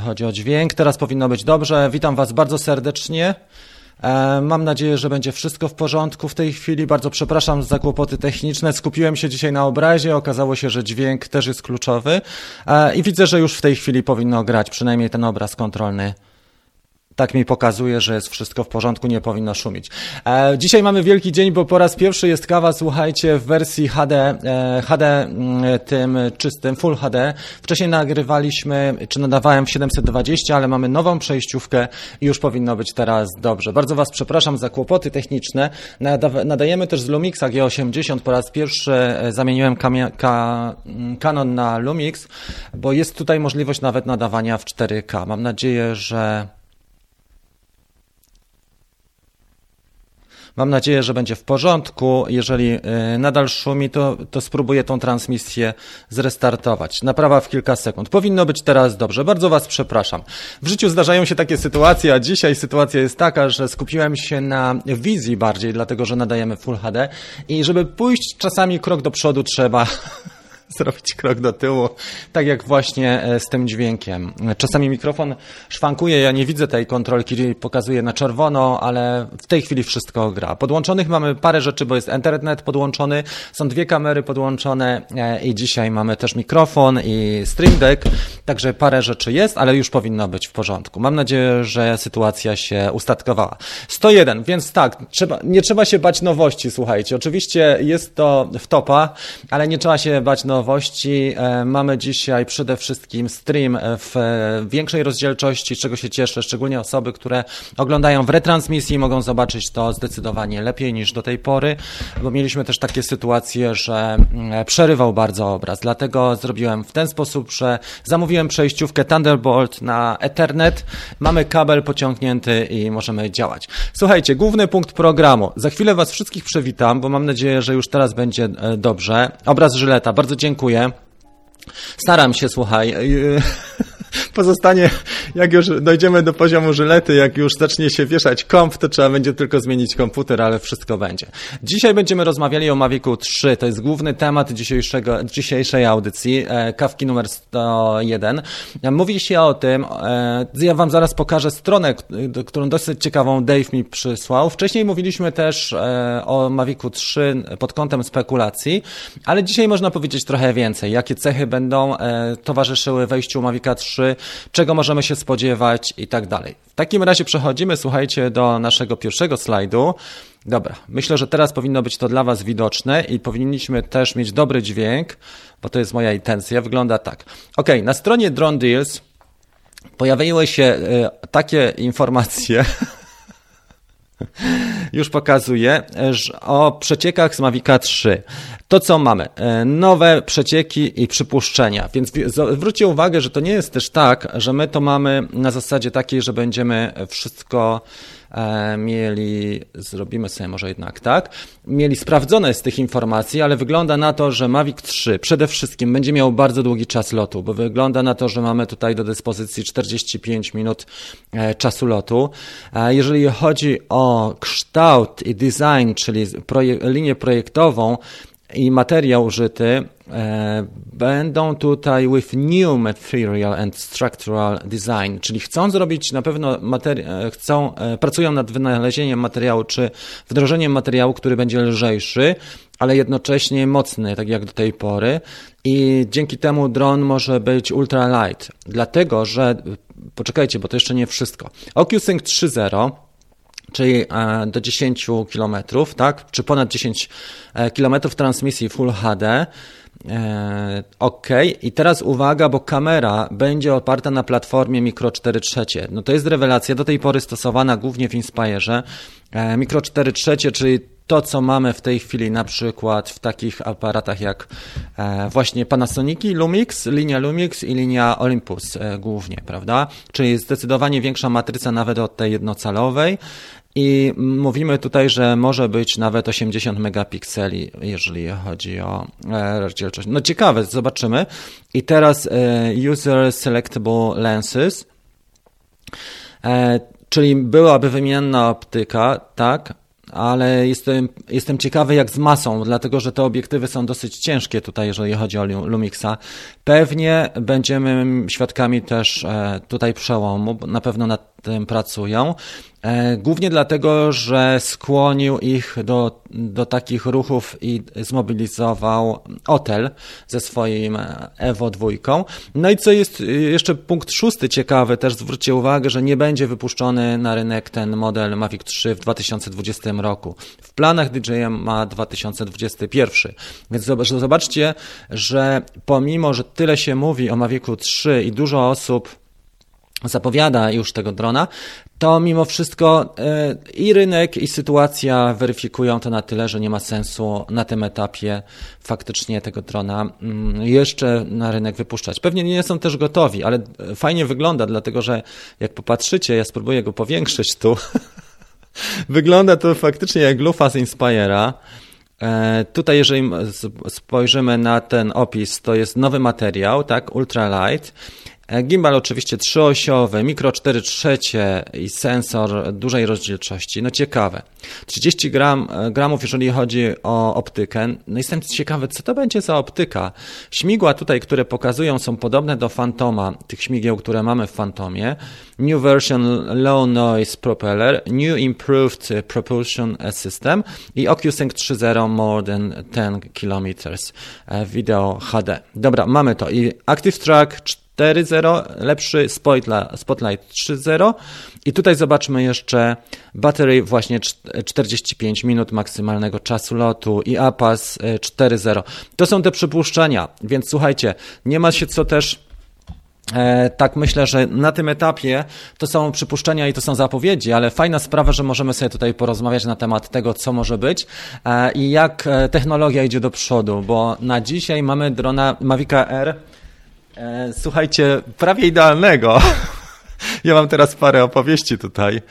chodzi o dźwięk. Teraz powinno być dobrze. Witam Was bardzo serdecznie. E, mam nadzieję, że będzie wszystko w porządku w tej chwili. Bardzo przepraszam za kłopoty techniczne. Skupiłem się dzisiaj na obrazie. Okazało się, że dźwięk też jest kluczowy. E, I widzę, że już w tej chwili powinno grać przynajmniej ten obraz kontrolny tak mi pokazuje, że jest wszystko w porządku, nie powinno szumić. E, dzisiaj mamy wielki dzień, bo po raz pierwszy jest kawa, słuchajcie, w wersji HD, e, HD mm, tym czystym, Full HD. Wcześniej nagrywaliśmy, czy nadawałem w 720, ale mamy nową przejściówkę i już powinno być teraz dobrze. Bardzo Was przepraszam za kłopoty techniczne. nadajemy też z Lumixa G80. Po raz pierwszy e, zamieniłem ka mm, Canon na Lumix, bo jest tutaj możliwość nawet nadawania w 4K. Mam nadzieję, że Mam nadzieję, że będzie w porządku. Jeżeli y, nadal szumi, to, to spróbuję tą transmisję zrestartować. Naprawa w kilka sekund. Powinno być teraz dobrze. Bardzo Was przepraszam. W życiu zdarzają się takie sytuacje, a dzisiaj sytuacja jest taka, że skupiłem się na wizji bardziej, dlatego że nadajemy Full HD i żeby pójść czasami krok do przodu trzeba zrobić krok do tyłu, tak jak właśnie e, z tym dźwiękiem. Czasami mikrofon szwankuje, ja nie widzę tej kontrolki, pokazuje na czerwono, ale w tej chwili wszystko gra. Podłączonych mamy parę rzeczy, bo jest internet podłączony, są dwie kamery podłączone e, i dzisiaj mamy też mikrofon i Stream Deck, także parę rzeczy jest, ale już powinno być w porządku. Mam nadzieję, że sytuacja się ustatkowała. 101, więc tak, trzeba, nie trzeba się bać nowości, słuchajcie. Oczywiście jest to w topa, ale nie trzeba się bać nowości nowości. E, mamy dzisiaj przede wszystkim stream w większej rozdzielczości, czego się cieszę, szczególnie osoby, które oglądają w retransmisji mogą zobaczyć to zdecydowanie lepiej niż do tej pory, bo mieliśmy też takie sytuacje, że mm, przerywał bardzo obraz. Dlatego zrobiłem w ten sposób, że zamówiłem przejściówkę Thunderbolt na Ethernet, mamy kabel pociągnięty i możemy działać. Słuchajcie, główny punkt programu. Za chwilę Was wszystkich przywitam, bo mam nadzieję, że już teraz będzie e, dobrze. Obraz Żyleta. Bardzo dziękuję. Staram się, słuchaj. Pozostanie, jak już dojdziemy do poziomu żylety, jak już zacznie się wieszać komp, to trzeba będzie tylko zmienić komputer, ale wszystko będzie. Dzisiaj będziemy rozmawiali o Mavicu 3. To jest główny temat dzisiejszego, dzisiejszej audycji, e, kawki numer 101. Mówi się o tym, e, ja wam zaraz pokażę stronę, którą dosyć ciekawą Dave mi przysłał. Wcześniej mówiliśmy też e, o Mavicu 3 pod kątem spekulacji, ale dzisiaj można powiedzieć trochę więcej. Jakie cechy będą towarzyszyły wejściu Mavica 3 czego możemy się spodziewać i tak dalej. W takim razie przechodzimy, słuchajcie, do naszego pierwszego slajdu. Dobra, myślę, że teraz powinno być to dla Was widoczne i powinniśmy też mieć dobry dźwięk, bo to jest moja intencja. Wygląda tak. Ok, na stronie Drone Deals pojawiły się e, takie informacje, już pokazuję, o przeciekach z Mavica 3. To co mamy? E, nowe przecieki i przypuszczenia. Więc zwróćcie uwagę, że to nie jest też tak, że my to mamy na zasadzie takiej, że będziemy wszystko mieli, zrobimy sobie może jednak tak, mieli sprawdzone z tych informacji, ale wygląda na to, że Mavic 3 przede wszystkim będzie miał bardzo długi czas lotu, bo wygląda na to, że mamy tutaj do dyspozycji 45 minut e, czasu lotu. Jeżeli chodzi o kształt i design, czyli proje linię projektową, i materiał użyty e, będą tutaj with new material and structural design, czyli chcą zrobić na pewno e, chcą, e, pracują nad wynalezieniem materiału czy wdrożeniem materiału, który będzie lżejszy, ale jednocześnie mocny, tak jak do tej pory. I dzięki temu dron może być ultra light, dlatego że poczekajcie, bo to jeszcze nie wszystko. OcuSync 3.0 czyli e, do 10 km, tak? Czy ponad 10 e, km transmisji Full HD. E, ok, i teraz uwaga, bo kamera będzie oparta na platformie Micro 4 trzecie. No to jest rewelacja, do tej pory stosowana głównie w Inspire. Micro 4 trzecie, czyli to, co mamy w tej chwili na przykład w takich aparatach jak właśnie Panasoniki, Lumix, linia Lumix i linia Olympus głównie, prawda? Czyli zdecydowanie większa matryca nawet od tej jednocalowej. I mówimy tutaj, że może być nawet 80 megapikseli, jeżeli chodzi o e, rozdzielczość. No ciekawe, zobaczymy. I teraz e, User Selectable Lenses, e, czyli byłaby wymienna optyka, tak, ale jestem, jestem ciekawy jak z masą, dlatego że te obiektywy są dosyć ciężkie tutaj, jeżeli chodzi o Lumixa. Pewnie będziemy świadkami też tutaj przełomu, na pewno nad tym pracują. E, głównie dlatego, że skłonił ich do, do takich ruchów i zmobilizował Otel ze swoim Evo 2. No i co jest jeszcze punkt szósty ciekawy, też zwróćcie uwagę, że nie będzie wypuszczony na rynek ten model Mavic 3 w 2020 roku. W planach DJI ma 2021. Więc zobaczcie, że pomimo, że tyle się mówi o Mavicu 3 i dużo osób zapowiada już tego drona, to mimo wszystko e, i rynek, i sytuacja weryfikują to na tyle, że nie ma sensu na tym etapie faktycznie tego drona mm, jeszcze na rynek wypuszczać. Pewnie nie są też gotowi, ale fajnie wygląda, dlatego że jak popatrzycie, ja spróbuję go powiększyć tu. wygląda to faktycznie jak lufa z Inspire'a. E, tutaj, jeżeli spojrzymy na ten opis, to jest nowy materiał, tak, ultralight. E, gimbal oczywiście trzyosiowy, mikro 4 trzecie i sensor dużej rozdzielczości. No ciekawe. 30 gram, e, gramów, jeżeli chodzi o optykę. No jestem ciekawy, co to będzie za optyka. Śmigła tutaj, które pokazują, są podobne do Fantoma, tych śmigieł, które mamy w Fantomie. New version low noise propeller, new improved propulsion system i OcuSync 3.0 more than 10 km e, video HD. Dobra, mamy to. I Active Track 4.0, lepszy Spotlight 3.0 i tutaj zobaczmy jeszcze batery właśnie 45 minut maksymalnego czasu lotu i APAS 4.0. To są te przypuszczenia, więc słuchajcie, nie ma się co też E, tak, myślę, że na tym etapie to są przypuszczenia i to są zapowiedzi, ale fajna sprawa, że możemy sobie tutaj porozmawiać na temat tego, co może być e, i jak e, technologia idzie do przodu, bo na dzisiaj mamy drona Mavica R E, słuchajcie, prawie idealnego. Ja mam teraz parę opowieści tutaj.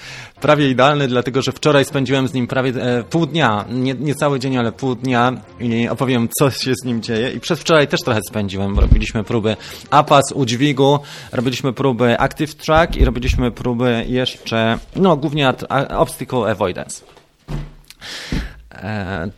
Prawie idealny, dlatego że wczoraj spędziłem z nim prawie e, pół dnia. Nie, nie, cały dzień, ale pół dnia i opowiem, co się z nim dzieje. I przedwczoraj też trochę spędziłem. Robiliśmy próby APAS, udźwigu, robiliśmy próby Active Track i robiliśmy próby jeszcze, no głównie Obstacle Avoidance. E,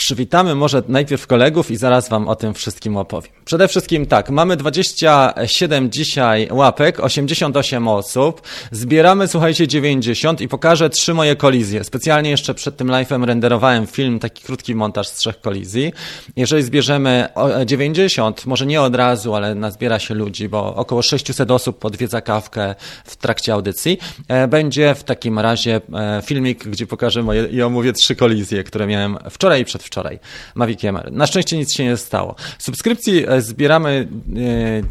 Przywitamy może najpierw kolegów i zaraz Wam o tym wszystkim opowiem. Przede wszystkim tak, mamy 27 dzisiaj łapek, 88 osób, zbieramy, słuchajcie, 90 i pokażę trzy moje kolizje. Specjalnie jeszcze przed tym live'em renderowałem film, taki krótki montaż z trzech kolizji. Jeżeli zbierzemy 90, może nie od razu, ale nazbiera się ludzi, bo około 600 osób podwiedza kawkę w trakcie audycji, e, będzie w takim razie e, filmik, gdzie pokażę moje i omówię trzy kolizje, które miałem wczoraj i przedwczoraj wczoraj. Mavic MR. Na szczęście nic się nie stało. Subskrypcji e, zbieramy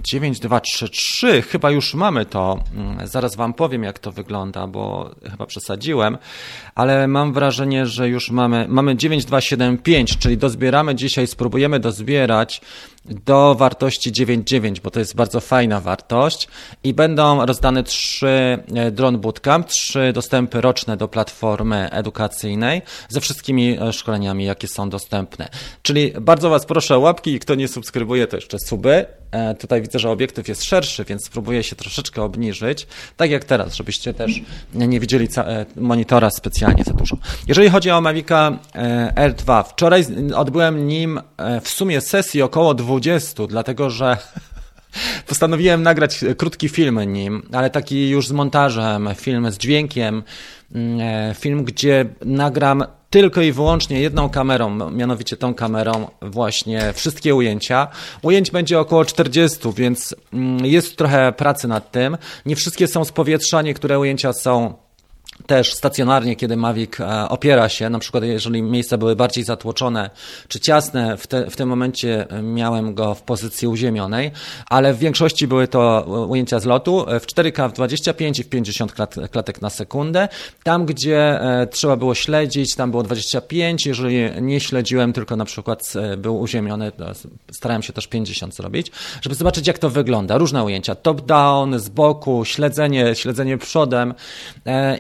9233, e, chyba już mamy to. Mm, zaraz Wam powiem, jak to wygląda, bo chyba przesadziłem, ale mam wrażenie, że już mamy, mamy 9275, czyli dozbieramy dzisiaj, spróbujemy dozbierać do wartości 9.9, bo to jest bardzo fajna wartość i będą rozdane trzy e, Drone Bootcamp, trzy dostępy roczne do platformy edukacyjnej ze wszystkimi szkoleniami, jakie są dostępne. Czyli bardzo Was proszę o łapki i kto nie subskrybuje, to jeszcze suby. E, tutaj widzę, że obiektyw jest szerszy, więc spróbuję się troszeczkę obniżyć, tak jak teraz, żebyście też nie widzieli monitora specjalnie za dużo. Jeżeli chodzi o Mavica R2, wczoraj odbyłem nim w sumie sesji około 20 20, dlatego że postanowiłem nagrać krótki film nim, ale taki już z montażem, film z dźwiękiem, mm, e, film, gdzie nagram tylko i wyłącznie jedną kamerą, mianowicie tą kamerą właśnie wszystkie ujęcia. Ujęć będzie około 40, więc mm, jest trochę pracy nad tym. Nie wszystkie są z powietrza, niektóre ujęcia są też stacjonarnie, kiedy Mavic e, opiera się, na przykład jeżeli miejsca były bardziej zatłoczone czy ciasne, w, te, w tym momencie miałem go w pozycji uziemionej, ale w większości były to ujęcia z lotu w 4K w 25 i w 50 klat, klatek na sekundę. Tam, gdzie e, trzeba było śledzić, tam było 25, jeżeli nie śledziłem, tylko na przykład e, był uziemiony, starałem się też 50 zrobić, żeby zobaczyć jak to wygląda. Różne ujęcia, top-down, z boku, śledzenie, śledzenie przodem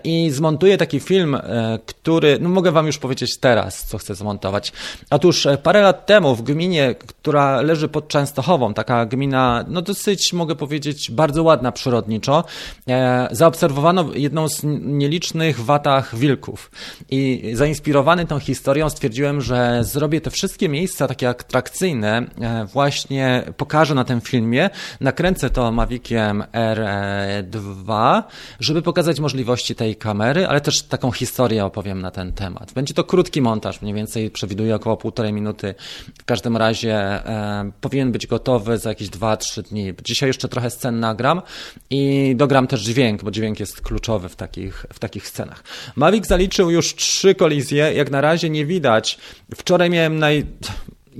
i zmontuję taki film, e, który, no mogę wam już powiedzieć teraz, co chcę zmontować. Otóż e, parę lat temu w gminie, która leży pod Częstochową, taka gmina, no dosyć mogę powiedzieć bardzo ładna przyrodniczo, e, zaobserwowano jedną z nielicznych watach wilków. I zainspirowany tą historią stwierdziłem, że zrobię te wszystkie miejsca takie atrakcyjne, właśnie pokażę na tym filmie, nakręcę to Maviciem R2, żeby pokazać możliwości tej kamery, ale też taką historię opowiem na ten temat. Będzie to krótki montaż, mniej więcej przewiduję około półtorej minuty. W każdym razie e, powinien być gotowy za jakieś 2-3 dni. Dzisiaj jeszcze trochę scen nagram i dogram też dźwięk, bo dźwięk jest kluczowy w takich, w takich scenach. Mavic zaliczył już trzy kolizje, jak na razie nie widać. Wczoraj miałem naj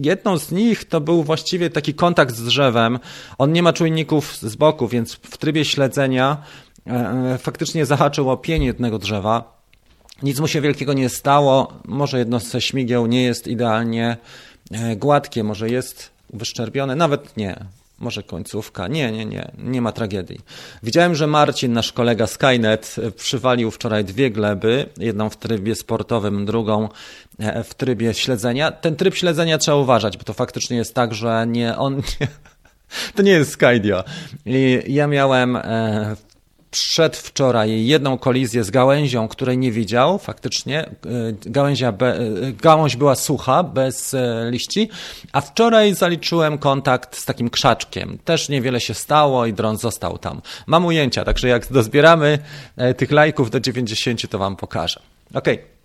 Jedną z nich to był właściwie taki kontakt z drzewem. On nie ma czujników z boku, więc w trybie śledzenia faktycznie zahaczył o pień jednego drzewa. Nic mu się wielkiego nie stało. Może jedno ze śmigieł nie jest idealnie e, gładkie, może jest wyszczerbione, nawet nie. Może końcówka. Nie, nie, nie. Nie ma tragedii. Widziałem, że Marcin, nasz kolega Skynet, przywalił wczoraj dwie gleby. Jedną w trybie sportowym, drugą e, w trybie śledzenia. Ten tryb śledzenia trzeba uważać, bo to faktycznie jest tak, że nie on. Nie, to nie jest Skydio. I ja miałem e, przedwczoraj jedną kolizję z gałęzią, której nie widział faktycznie. E, gałęzia be, e, gałąź była sucha, bez e, liści, a wczoraj zaliczyłem kontakt z takim krzaczkiem. Też niewiele się stało i dron został tam. Mam ujęcia, także jak dozbieramy tych lajków do 90, to wam pokażę. Okej. Okay.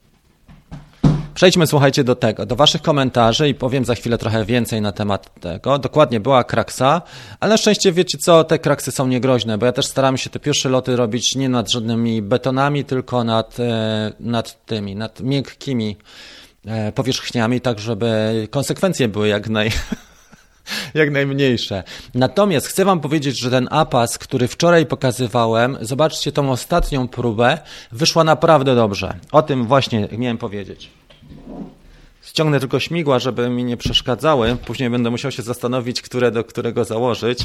Przejdźmy, słuchajcie, do tego, do Waszych komentarzy i powiem za chwilę trochę więcej na temat tego. Dokładnie była kraksa, ale na szczęście wiecie co, te kraksy są niegroźne, bo ja też staram się te pierwsze loty robić nie nad żadnymi betonami, tylko nad, e, nad tymi, nad miękkimi e, powierzchniami, tak żeby konsekwencje były jak naj. jak najmniejsze. Natomiast chcę Wam powiedzieć, że ten APAS, który wczoraj pokazywałem, zobaczcie tą ostatnią próbę, wyszła naprawdę dobrze. O tym właśnie miałem powiedzieć. Ściągnę tylko śmigła, żeby mi nie przeszkadzały. Później będę musiał się zastanowić, które do którego założyć,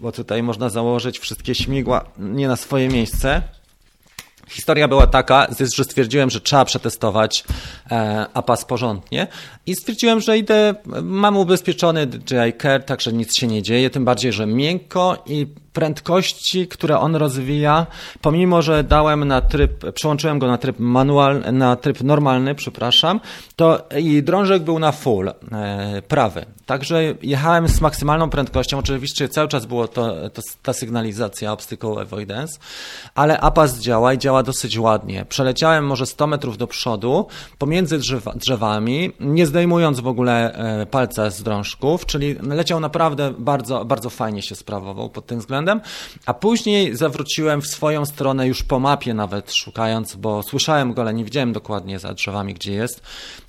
bo tutaj można założyć wszystkie śmigła nie na swoje miejsce. Historia była taka, że stwierdziłem, że trzeba przetestować e, APAS porządnie i stwierdziłem, że idę, mam ubezpieczony DJI Care, także nic się nie dzieje, tym bardziej, że miękko i prędkości, które on rozwija, pomimo, że dałem na tryb, przełączyłem go na tryb manual, na tryb normalny, przepraszam, to i drążek był na full, e, prawy. Także jechałem z maksymalną prędkością, oczywiście cały czas było to, to ta sygnalizacja obstacle avoidance, ale APAS działa i działa dosyć ładnie. Przeleciałem może 100 metrów do przodu, pomiędzy drzewa, drzewami, nie zdejmując w ogóle e, palca z drążków, czyli leciał naprawdę bardzo, bardzo fajnie się sprawował pod tym względem względem, a później zawróciłem w swoją stronę już po mapie nawet szukając, bo słyszałem go, ale nie widziałem dokładnie za drzewami, gdzie jest.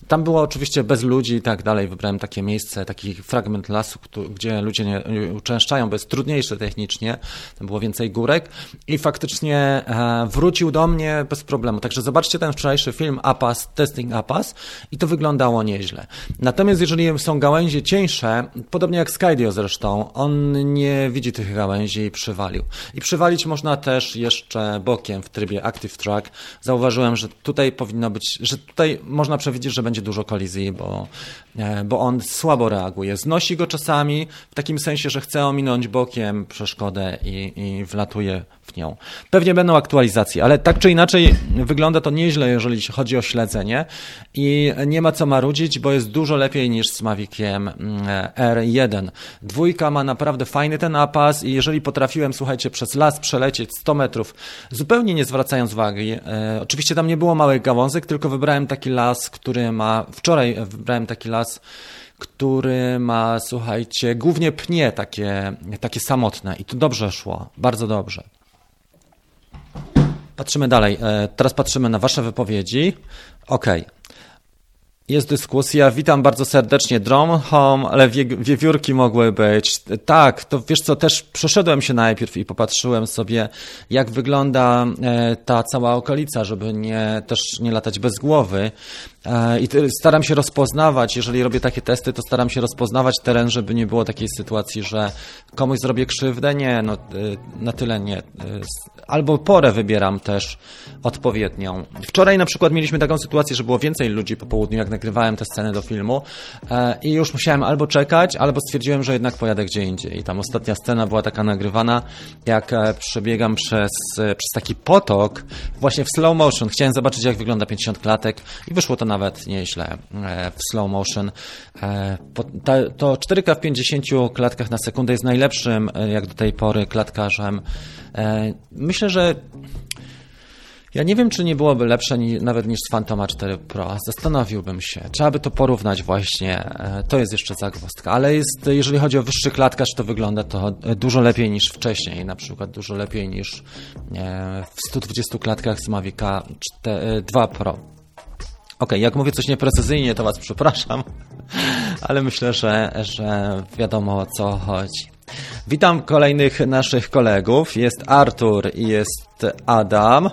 Tam było oczywiście bez ludzi i tak dalej. Wybrałem takie miejsce, taki fragment lasu, gdzie ludzie nie uczęszczają, bo jest trudniejsze technicznie. Tam było więcej górek i faktycznie e, wrócił do mnie bez problemu. Także zobaczcie ten wczorajszy film APAS, Testing APAS i to wyglądało nieźle. Natomiast jeżeli są gałęzie cieńsze, podobnie jak Skydio zresztą, on nie widzi tych gałęzi i przywalił. I przywalić można też jeszcze bokiem w trybie Active Track. Zauważyłem, że tutaj powinno być, że tutaj można przewidzieć, że będzie dużo kolizji, bo, bo on słabo reaguje. Znosi go czasami w takim sensie, że chce ominąć bokiem przeszkodę i, i wlatuje w nią. Pewnie będą aktualizacje, ale tak czy inaczej wygląda to nieźle, jeżeli chodzi o śledzenie i nie ma co marudzić, bo jest dużo lepiej niż z Maviciem mm, R1. Dwójka ma naprawdę fajny ten apas i jeżeli potrafiłem, słuchajcie, przez las przelecieć 100 metrów, zupełnie nie zwracając uwagi, e, oczywiście tam nie było małych gałązek, tylko wybrałem taki las, który ma, wczoraj wybrałem taki las, który ma, słuchajcie, głównie pnie takie, takie samotne i to dobrze szło, bardzo dobrze. Patrzymy dalej. E, teraz patrzymy na Wasze wypowiedzi. Okej. Okay. Jest dyskusja. Witam bardzo serdecznie. Drum home, ale wie, wiewiórki mogły być. Tak, to wiesz co, też przeszedłem się najpierw i popatrzyłem sobie, jak wygląda e, ta cała okolica, żeby nie, też nie latać bez głowy. E, I staram się rozpoznawać, jeżeli robię takie testy, to staram się rozpoznawać teren, żeby nie było takiej sytuacji, że komuś zrobię krzywdę. Nie, no na tyle nie albo porę wybieram też odpowiednią. Wczoraj na przykład mieliśmy taką sytuację, że było więcej ludzi po południu, jak nagrywałem te sceny do filmu e, i już musiałem albo czekać, albo stwierdziłem, że jednak pojadę gdzie indziej. I tam ostatnia scena była taka nagrywana, jak e, przebiegam przez, e, przez taki potok, właśnie w slow motion. Chciałem zobaczyć, jak wygląda 50 klatek i wyszło to nawet nieźle w slow motion. To 4K w 50 klatkach na sekundę jest najlepszym, jak do tej pory, klatkarzem. Myślę, że ja nie wiem, czy nie byłoby lepsze nawet niż Phantoma 4 Pro. Zastanowiłbym się. Trzeba by to porównać właśnie. E, to jest jeszcze zagwozdka. Ale jest, jeżeli chodzi o wyższy klatkarz, to wygląda to dużo lepiej niż wcześniej. Na przykład dużo lepiej niż e, w 120 klatkach z Mavica 2 e, Pro. Ok, jak mówię coś nieprecyzyjnie, to Was przepraszam, ale myślę, że, że wiadomo o co chodzi. Witam kolejnych naszych kolegów. Jest Artur i jest Adam.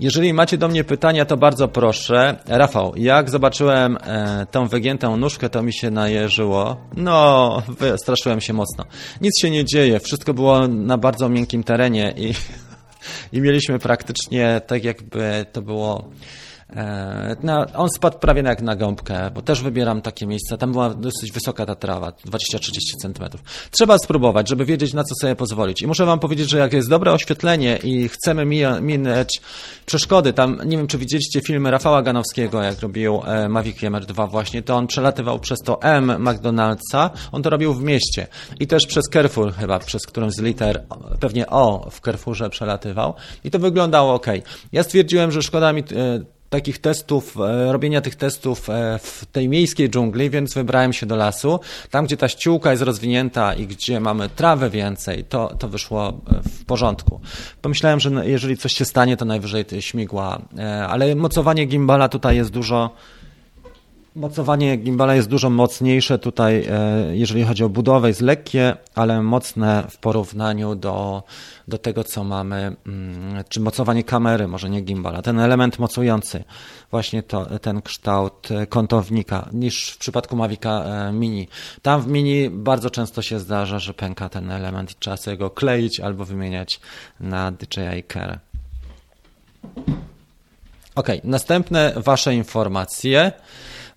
Jeżeli macie do mnie pytania, to bardzo proszę. Rafał, jak zobaczyłem e, tą wygiętą nóżkę, to mi się najeżyło. No, wystraszyłem się mocno. Nic się nie dzieje, wszystko było na bardzo miękkim terenie i, i mieliśmy praktycznie tak jakby to było on spadł prawie jak na gąbkę, bo też wybieram takie miejsca. Tam była dosyć wysoka ta trawa, 20-30 cm. Trzeba spróbować, żeby wiedzieć, na co sobie pozwolić. I muszę Wam powiedzieć, że jak jest dobre oświetlenie i chcemy minąć przeszkody, tam nie wiem, czy widzieliście filmy Rafała Ganowskiego, jak robił e, Mavic MR2 właśnie, to on przelatywał przez to M McDonald'sa, on to robił w mieście i też przez Carrefour chyba, przez którąś z liter, pewnie O w Carrefourze przelatywał i to wyglądało ok. Ja stwierdziłem, że szkoda mi e, takich testów, e, robienia tych testów e, w tej miejskiej dżungli, więc wybrałem się do lasu. Tam, gdzie ta ściółka jest rozwinięta i gdzie mamy trawę więcej, to, to wyszło e, w porządku. Pomyślałem, że jeżeli coś się stanie, to najwyżej śmigła, ale mocowanie gimbala tutaj jest dużo Mocowanie gimbala jest dużo mocniejsze tutaj, e, jeżeli chodzi o budowę, jest lekkie, ale mocne w porównaniu do, do tego, co mamy, mm, czy mocowanie kamery, może nie gimbala, ten element mocujący, właśnie to, ten kształt kątownika, niż w przypadku Mavica e, Mini. Tam w Mini bardzo często się zdarza, że pęka ten element i trzeba sobie go kleić albo wymieniać na DJI Care. Ok, następne Wasze informacje.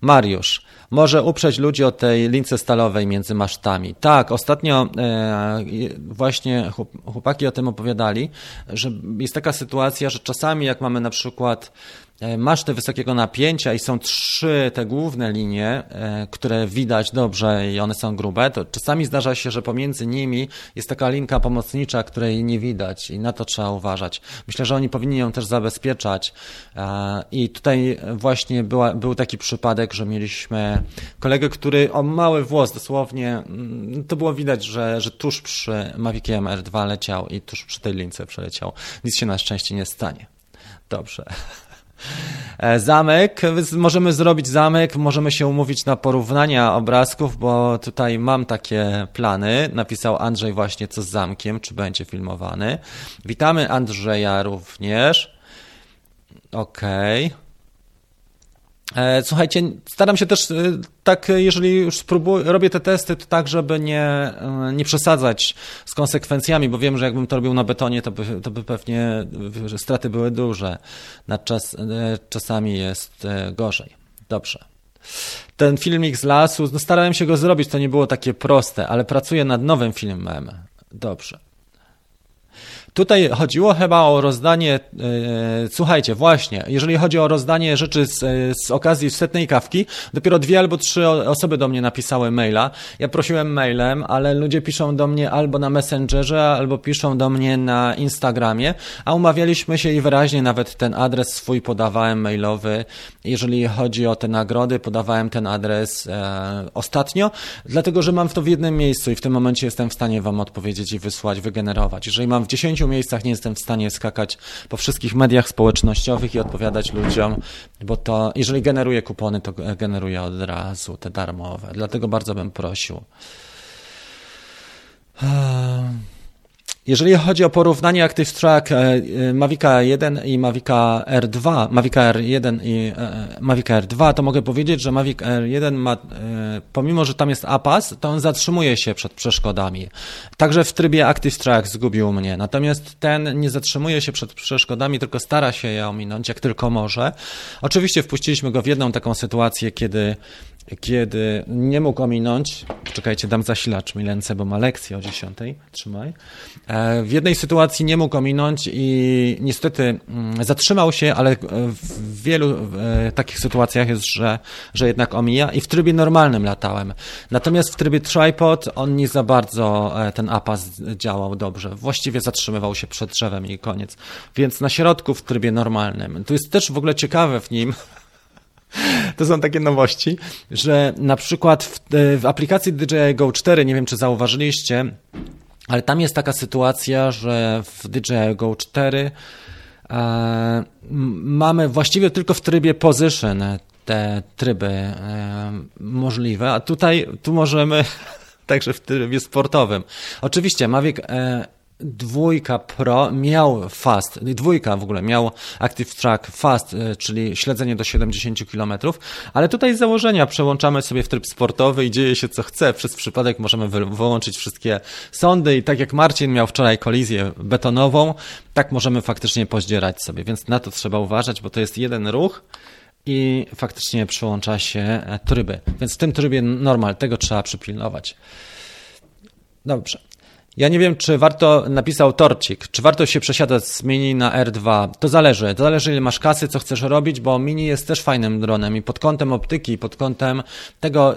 Mariusz, może uprzeć ludzi od tej lince stalowej między masztami. Tak, ostatnio e, właśnie chłopaki o tym opowiadali, że jest taka sytuacja, że czasami jak mamy na przykład E, maszty wysokiego napięcia i są trzy te główne linie, e, które widać dobrze i one są grube, to czasami zdarza się, że pomiędzy nimi jest taka linka pomocnicza, której nie widać i na to trzeba uważać. Myślę, że oni powinni ją też zabezpieczać e, i tutaj właśnie była, był taki przypadek, że mieliśmy kolegę, który o mały włos dosłownie, mm, to było widać, że, że tuż przy Maviciem R2 leciał i tuż przy tej lince przeleciał. Nic się na szczęście nie stanie. Dobrze. E, zamek, możemy zrobić zamek, możemy się umówić na porównania obrazków, bo tutaj mam takie plany. Napisał Andrzej właśnie co z zamkiem, czy będzie filmowany. Witamy Andrzeja również. Okej. Okay. E, słuchajcie, staram się też e, tak, jeżeli już spróbuję, robię te testy, to tak, żeby nie, e, nie przesadzać z konsekwencjami, bo wiem, że jakbym to robił na betonie, to by, to by pewnie straty były duże. Nad czas, czasami jest gorzej. Dobrze. Ten filmik z lasu, no starałem się go zrobić, to nie było takie proste, ale pracuję nad nowym filmem. Dobrze. Tutaj chodziło chyba o rozdanie, e, słuchajcie, właśnie, jeżeli chodzi o rozdanie rzeczy z, z okazji setnej kawki, dopiero dwie albo trzy osoby do mnie napisały maila. Ja prosiłem mailem, ale ludzie piszą do mnie albo na Messengerze, albo piszą do mnie na Instagramie, a umawialiśmy się i wyraźnie nawet ten adres swój podawałem mailowy. Jeżeli chodzi o te nagrody, podawałem ten adres e, ostatnio, dlatego że mam to w jednym miejscu i w tym momencie jestem w stanie Wam odpowiedzieć i wysłać, wygenerować. Jeżeli mam w 10 pięciu miejscach nie jestem w stanie skakać po wszystkich mediach społecznościowych i odpowiadać ludziom, bo to, jeżeli generuję kupony, to generuję od razu te darmowe. Dlatego bardzo bym prosił. Jeżeli chodzi o porównanie Active Track e, e, Mavica 1 i Mavica R2, Mavica R1 i e, Mavica R2, to mogę powiedzieć, że Mavic R1 ma, pomimo, że tam jest APAS, to on zatrzymuje się przed przeszkodami. Także w trybie Active Track zgubił mnie. Natomiast ten nie zatrzymuje się przed przeszkodami, tylko stara się je ominąć, jak tylko może. Oczywiście wpuściliśmy go w jedną taką sytuację, kiedy kiedy nie mógł ominąć, czekajcie, dam zasilacz Milence, bo ma lekcję o 10, trzymaj. E, w jednej sytuacji nie mógł ominąć i niestety mm, zatrzymał się, ale w wielu e, takich sytuacjach jest, że, że jednak omija i w trybie normalnym latałem. Natomiast w trybie tripod on nie za bardzo e, ten APAS działał dobrze. Właściwie zatrzymywał się przed drzewem i koniec. Więc na środku w trybie normalnym. Tu jest też w ogóle ciekawe w nim, to są takie nowości, że na przykład w, e, w aplikacji DJI Go 4, nie wiem czy zauważyliście, ale tam jest taka sytuacja, że w DJI Go 4 e, mamy właściwie tylko w trybie position te tryby e, możliwe, a tutaj tu możemy także w trybie sportowym. Oczywiście Mavic e, dwójka Pro miał fast, dwójka w ogóle miał Active Track Fast, y, czyli śledzenie do 70 km, ale tutaj z założenia przełączamy sobie w tryb sportowy i dzieje się co chce. Przez przypadek możemy wyłączyć wszystkie sądy i tak jak Marcin miał wczoraj kolizję betonową, tak możemy faktycznie pozdzierać sobie, więc na to trzeba uważać, bo to jest jeden ruch, i faktycznie przełącza się e, tryby. Więc w tym trybie normal, tego trzeba przypilnować. Dobrze. Ja nie wiem, czy warto, napisał Torcik, czy warto się przesiadać z Mini na R2. To zależy. To zależy, ile masz kasy, co chcesz robić, bo Mini jest też fajnym dronem i pod kątem optyki, pod kątem tego,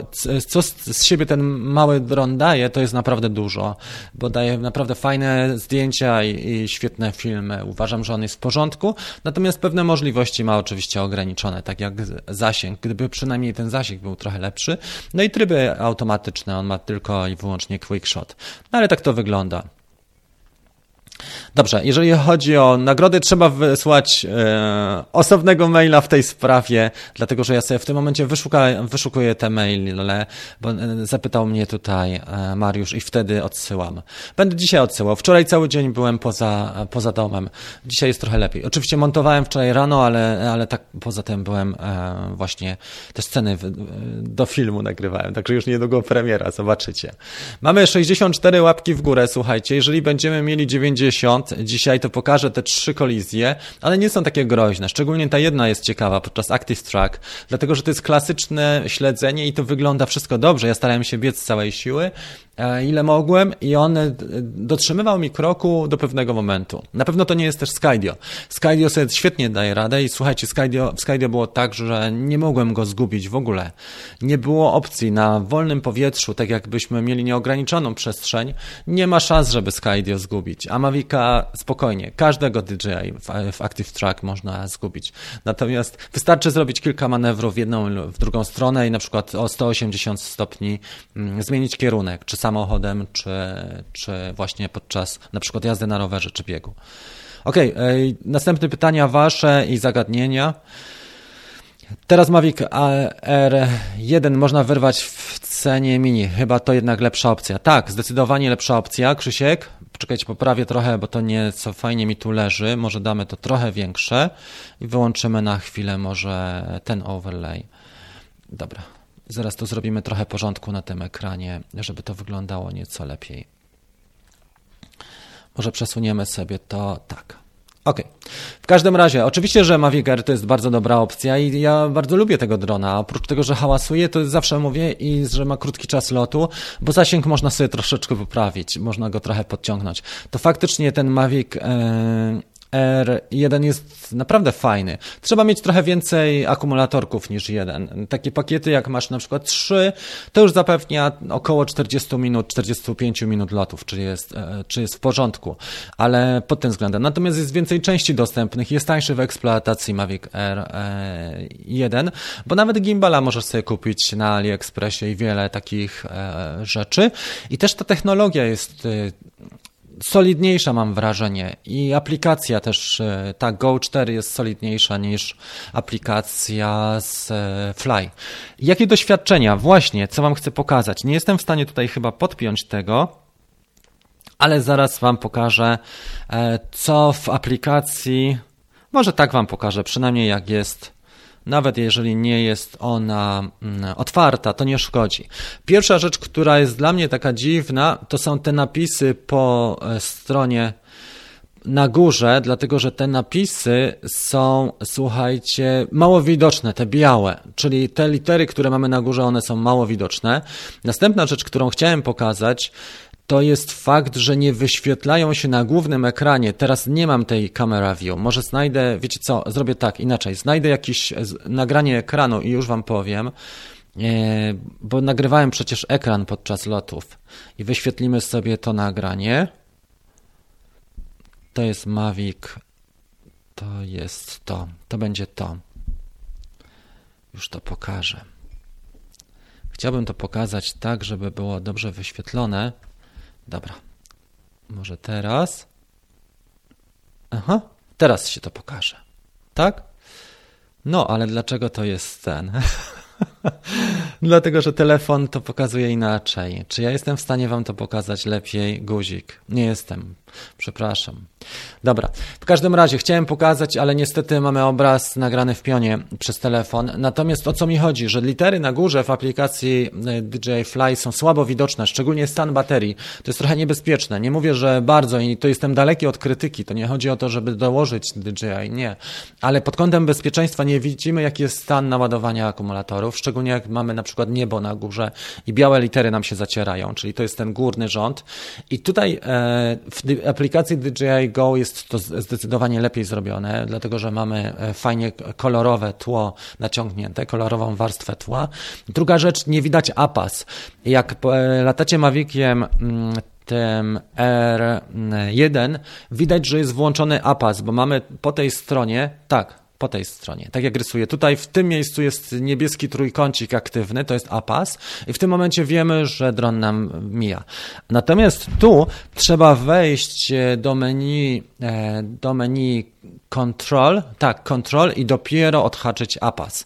co z siebie ten mały dron daje, to jest naprawdę dużo, bo daje naprawdę fajne zdjęcia i, i świetne filmy. Uważam, że on jest w porządku, natomiast pewne możliwości ma oczywiście ograniczone, tak jak zasięg. Gdyby przynajmniej ten zasięg był trochę lepszy. No i tryby automatyczne, on ma tylko i wyłącznie quick shot. No ale tak to wygląda wygląda. Dobrze, jeżeli chodzi o nagrody, trzeba wysłać e, osobnego maila w tej sprawie, dlatego że ja sobie w tym momencie wyszukuję te maile, bo e, zapytał mnie tutaj e, Mariusz i wtedy odsyłam. Będę dzisiaj odsyłał. Wczoraj cały dzień byłem poza, poza domem. Dzisiaj jest trochę lepiej. Oczywiście montowałem wczoraj rano, ale, ale tak poza tym byłem e, właśnie te sceny w, do filmu nagrywałem, także już niedługo premiera, zobaczycie. Mamy 64 łapki w górę, słuchajcie. Jeżeli będziemy mieli 90, Dzisiaj to pokażę te trzy kolizje, ale nie są takie groźne. Szczególnie ta jedna jest ciekawa podczas Active Track, dlatego że to jest klasyczne śledzenie i to wygląda wszystko dobrze. Ja starałem się biec z całej siły, E, ile mogłem i on e, dotrzymywał mi kroku do pewnego momentu. Na pewno to nie jest też Skydio. Skydio sobie świetnie daje radę i słuchajcie, Skydio, w Skydio było tak, że nie mogłem go zgubić w ogóle. Nie było opcji na wolnym powietrzu, tak jakbyśmy mieli nieograniczoną przestrzeń, nie ma szans, żeby Skydio zgubić. A Mavica spokojnie, każdego DJI w, w Active Track można zgubić. Natomiast wystarczy zrobić kilka manewrów w jedną w drugą stronę i na przykład o 180 stopni mm, zmienić kierunek, czy samochodem, czy, czy właśnie podczas na przykład jazdy na rowerze, czy biegu. Ok, następne pytania wasze i zagadnienia. Teraz Mavic R1 można wyrwać w cenie mini. Chyba to jednak lepsza opcja. Tak, zdecydowanie lepsza opcja. Krzysiek, poczekajcie, poprawię trochę, bo to nie co fajnie mi tu leży. Może damy to trochę większe i wyłączymy na chwilę może ten overlay. Dobra, Zaraz to zrobimy trochę porządku na tym ekranie, żeby to wyglądało nieco lepiej. Może przesuniemy sobie to tak. Ok. W każdym razie, oczywiście, że Mavic Air to jest bardzo dobra opcja i ja bardzo lubię tego drona. Oprócz tego, że hałasuje, to zawsze mówię i że ma krótki czas lotu, bo zasięg można sobie troszeczkę poprawić, można go trochę podciągnąć. To faktycznie ten Mavic e, R1 jest naprawdę fajny. Trzeba mieć trochę więcej akumulatorków niż jeden. Takie pakiety, jak masz na przykład 3, to już zapewnia około 40 minut, 45 minut lotów, czy jest, e, czy jest w porządku, ale pod tym względem. Natomiast jest więcej części dostępnych, jest tańszy w eksploatacji Mavic R1, bo nawet gimbala możesz sobie kupić na AliExpressie i wiele takich e, rzeczy. I też ta technologia jest e, solidniejsza mam wrażenie i aplikacja też, e, ta Go 4 jest solidniejsza niż aplikacja z e, Fly. Jakie doświadczenia? Właśnie, co wam chcę pokazać. Nie jestem w stanie tutaj chyba podpiąć tego, ale zaraz Wam pokażę, e, co w aplikacji, może tak Wam pokażę, przynajmniej jak jest nawet jeżeli nie jest ona mm, otwarta, to nie szkodzi. Pierwsza rzecz, która jest dla mnie taka dziwna, to są te napisy po e, stronie na górze, dlatego że te napisy są, słuchajcie, mało widoczne, te białe, czyli te litery, które mamy na górze, one są mało widoczne. Następna rzecz, którą chciałem pokazać, to jest fakt, że nie wyświetlają się na głównym ekranie. Teraz nie mam tej camera view. Może znajdę, wiecie co, zrobię tak, inaczej. Znajdę jakieś nagranie ekranu i już wam powiem, e, bo nagrywałem przecież ekran podczas lotów. I wyświetlimy sobie to nagranie. To jest Mavic. To jest to. To będzie to. Już to pokażę. Chciałbym to pokazać tak, żeby było dobrze wyświetlone. Dobra. Może teraz? Aha, teraz się to pokaże. Tak? No, ale dlaczego to jest ten? Dlatego, że telefon to pokazuje inaczej. Czy ja jestem w stanie Wam to pokazać lepiej? Guzik. Nie jestem. Przepraszam. Dobra. W każdym razie chciałem pokazać, ale niestety mamy obraz nagrany w pionie przez telefon. Natomiast o co mi chodzi? Że litery na górze w aplikacji e, DJI Fly są słabo widoczne, szczególnie stan baterii. To jest trochę niebezpieczne. Nie mówię, że bardzo i to jestem daleki od krytyki. To nie chodzi o to, żeby dołożyć DJI. Nie. Ale pod kątem bezpieczeństwa nie widzimy, jaki jest stan naładowania akumulatorów, szczególnie jak mamy na przykład niebo na górze i białe litery nam się zacierają, czyli to jest ten górny rząd. I tutaj e, w aplikacji DJI Go jest to zdecydowanie lepiej zrobione, dlatego że mamy e, fajnie kolorowe tło naciągnięte, kolorową warstwę tła. Druga rzecz, nie widać APAS. Jak e, latacie Maviciem mm, tym R1 widać, że jest włączony APAS, bo mamy po tej stronie, tak, po tej stronie. Tak jak rysuję. Tutaj w tym miejscu jest niebieski trójkącik aktywny, to jest APAS i w tym momencie wiemy, że dron nam mija. Natomiast tu trzeba wejść do menu, e, do menu Control, tak, Control i dopiero odhaczyć APAS.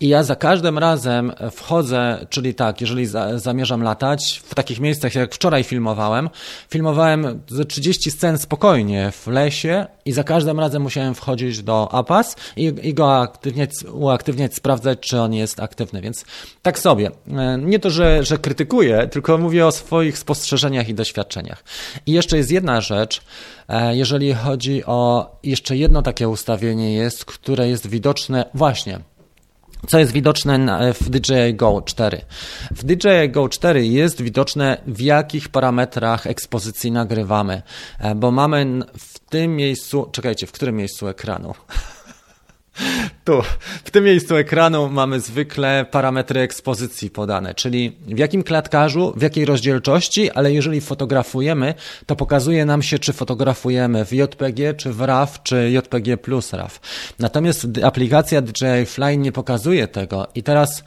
I ja za każdym razem wchodzę, czyli tak, jeżeli za, zamierzam latać, w takich miejscach jak wczoraj filmowałem, filmowałem ze 30 scen spokojnie w lesie i za każdym razem musiałem wchodzić do APAS i, i go aktywniać, uaktywniać, sprawdzać, czy on jest aktywny, więc tak sobie. E, nie to, że, że krytykuję, tylko mówię o swoich spostrzeżeniach i doświadczeniach. I jeszcze jest jedna rzecz, e, jeżeli chodzi o jeszcze jedno takie ustawienie jest, które jest widoczne właśnie co jest widoczne w DJI Go 4. W DJI Go 4 jest widoczne w jakich parametrach ekspozycji nagrywamy, e, bo mamy w tym miejscu, czekajcie, w którym miejscu ekranu? Tu, w tym miejscu ekranu mamy zwykle parametry ekspozycji podane, czyli w jakim klatkarzu, w jakiej rozdzielczości, ale jeżeli fotografujemy, to pokazuje nam się, czy fotografujemy w JPG, czy w RAW, czy JPG plus RAW. Natomiast aplikacja DJI Fly nie pokazuje tego i teraz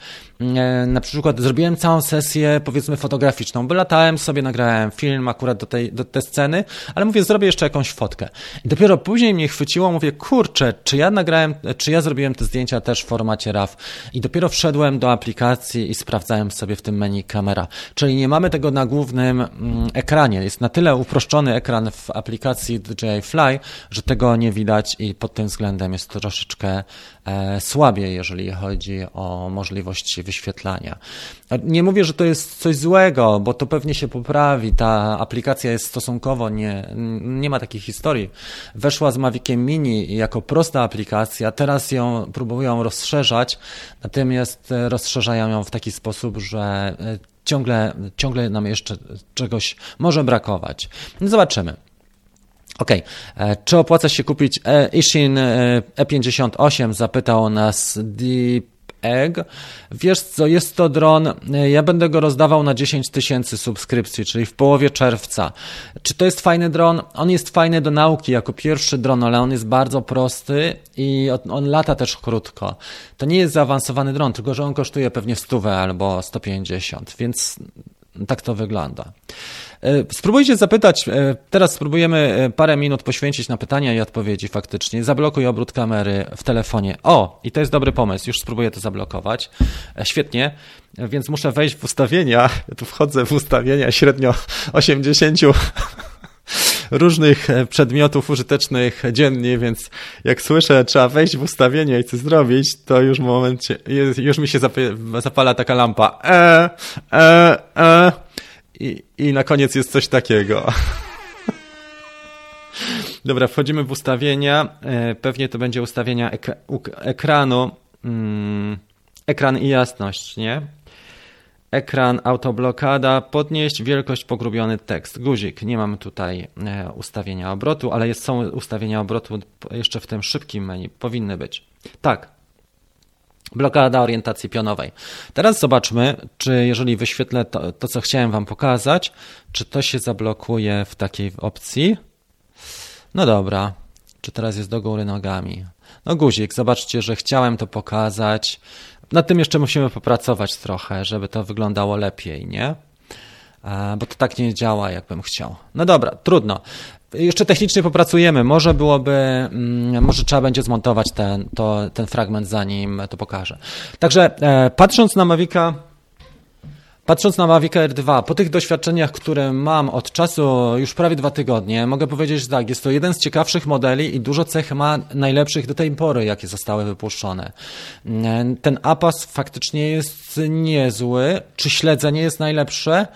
na przykład zrobiłem całą sesję, powiedzmy, fotograficzną, bo latałem sobie, nagrałem film akurat do tej, do tej sceny, ale mówię, zrobię jeszcze jakąś fotkę. I dopiero później mnie chwyciło, mówię, kurczę, czy ja nagrałem, czy ja zrobiłem te zdjęcia też w formacie RAW. I dopiero wszedłem do aplikacji i sprawdzałem sobie w tym menu kamera. Czyli nie mamy tego na głównym mm, ekranie. Jest na tyle uproszczony ekran w aplikacji DJI Fly, że tego nie widać i pod tym względem jest troszeczkę e, słabiej, jeżeli chodzi o możliwości wyświetlania. Nie mówię, że to jest coś złego, bo to pewnie się poprawi. Ta aplikacja jest stosunkowo nie, nie ma takiej historii. Weszła z Maviciem Mini jako prosta aplikacja, teraz ją próbują rozszerzać, natomiast rozszerzają ją w taki sposób, że e, ciągle, ciągle nam jeszcze czegoś może brakować. No zobaczymy. OK. E, czy opłaca się kupić Ishin E58? Zapytał nas Deep Egg. Wiesz co, jest to dron, ja będę go rozdawał na 10 tysięcy subskrypcji, czyli w połowie czerwca. Czy to jest fajny dron? On jest fajny do nauki jako pierwszy dron, ale on jest bardzo prosty i on lata też krótko. To nie jest zaawansowany dron, tylko że on kosztuje pewnie 100 albo 150, więc tak to wygląda. E, spróbujcie zapytać, e, teraz spróbujemy e, parę minut poświęcić na pytania i odpowiedzi faktycznie. Zablokuj obrót kamery w telefonie. O, i to jest dobry pomysł, już spróbuję to zablokować. Świetnie, więc muszę wejść w ustawienia. Tu wchodzę w ustawienia średnio 80 różnych e, przedmiotów użytecznych dziennie, więc jak słyszę, trzeba wejść w ustawienia i coś zrobić, to już w momencie, już mi się zapala taka lampa. E, e, e. I, I na koniec jest coś takiego. Dobra, wchodzimy w ustawienia. E, pewnie to będzie ustawienia ekranu. Mm, ekran i jasność, nie? Ekran, autoblokada, podnieść wielkość, pogrubiony tekst. Guzik, nie mam tutaj e, ustawienia obrotu, ale jest, są ustawienia obrotu jeszcze w tym szybkim menu. Powinny być. Tak. Blokada orientacji pionowej. Teraz zobaczmy, czy jeżeli wyświetlę to, to co chciałem Wam pokazać, czy to się zablokuje w takiej opcji. No dobra, czy teraz jest do góry nogami? No guzik, zobaczcie, że chciałem to pokazać. Nad tym jeszcze musimy popracować trochę, żeby to wyglądało lepiej, nie? Bo to tak nie działa, jakbym chciał. No dobra, trudno. Jeszcze technicznie popracujemy. Może byłoby, mm, może trzeba będzie zmontować ten, to, ten fragment, zanim to pokażę. Także e, patrząc na Mavica Patrząc na Mavic Air 2, po tych doświadczeniach, które mam od czasu już prawie dwa tygodnie, mogę powiedzieć, że tak, jest to jeden z ciekawszych modeli i dużo cech ma najlepszych do tej pory, jakie zostały wypuszczone. Ten APAS faktycznie jest niezły. Czy śledzenie jest najlepsze?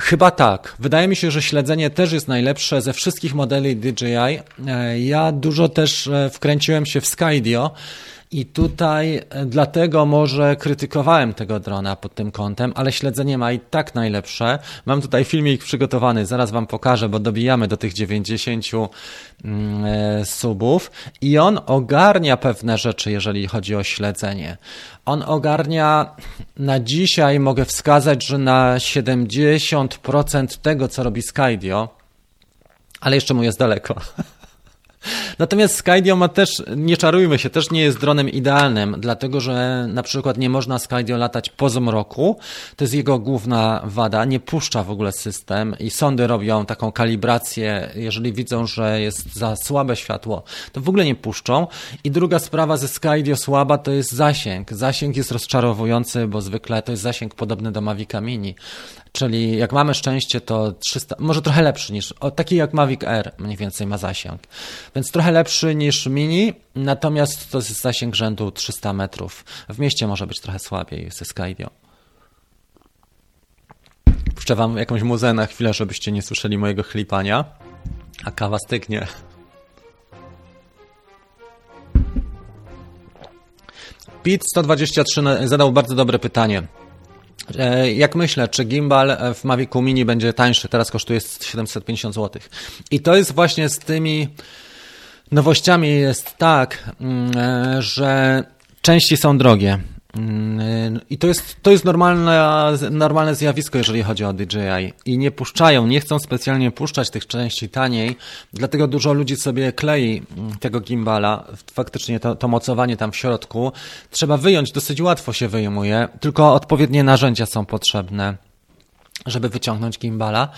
Chyba tak. Wydaje mi się, że śledzenie też jest najlepsze ze wszystkich modeli DJI. Ja dużo też e, wkręciłem się w Skydio i tutaj e, dlatego może krytykowałem tego drona pod tym kątem, ale śledzenie ma i tak najlepsze. Mam tutaj filmik przygotowany, zaraz Wam pokażę, bo dobijamy do tych 90 mm, e, subów i on ogarnia pewne rzeczy, jeżeli chodzi o śledzenie. On ogarnia na dzisiaj, mogę wskazać, że na 70% tego, co robi Skydio, ale jeszcze mu jest daleko. Natomiast Skydio ma też, nie czarujmy się, też nie jest dronem idealnym, dlatego że na przykład nie można Skydio latać po zmroku. To jest jego główna wada. Nie puszcza w ogóle system i sądy robią taką kalibrację. Jeżeli widzą, że jest za słabe światło, to w ogóle nie puszczą. I druga sprawa ze Skydio słaba to jest zasięg. Zasięg jest rozczarowujący, bo zwykle to jest zasięg podobny do Mavica Mini. Czyli jak mamy szczęście, to 300, może trochę lepszy niż, o, taki jak Mavic Air mniej więcej ma zasięg. Więc trochę lepszy niż Mini, natomiast to jest zasięg rzędu 300 metrów. W mieście może być trochę słabiej ze Skydio. Puszczę wam jakąś muzę na chwilę, żebyście nie słyszeli mojego chlipania, a kawa stygnie. Pit 123 zadał bardzo dobre pytanie. E, jak myślę, czy gimbal w Mavicu Mini będzie tańszy? Teraz kosztuje 750 zł. I to jest właśnie z tymi nowościami jest tak, mm, e, że części są drogie. Mm, I to jest, to jest normalne, normalne zjawisko, jeżeli chodzi o DJI. I nie puszczają, nie chcą specjalnie puszczać tych części taniej, dlatego dużo ludzi sobie klei mm, tego gimbala. Faktycznie to, to mocowanie tam w środku trzeba wyjąć, dosyć łatwo się wyjmuje, tylko odpowiednie narzędzia są potrzebne żeby wyciągnąć gimbala.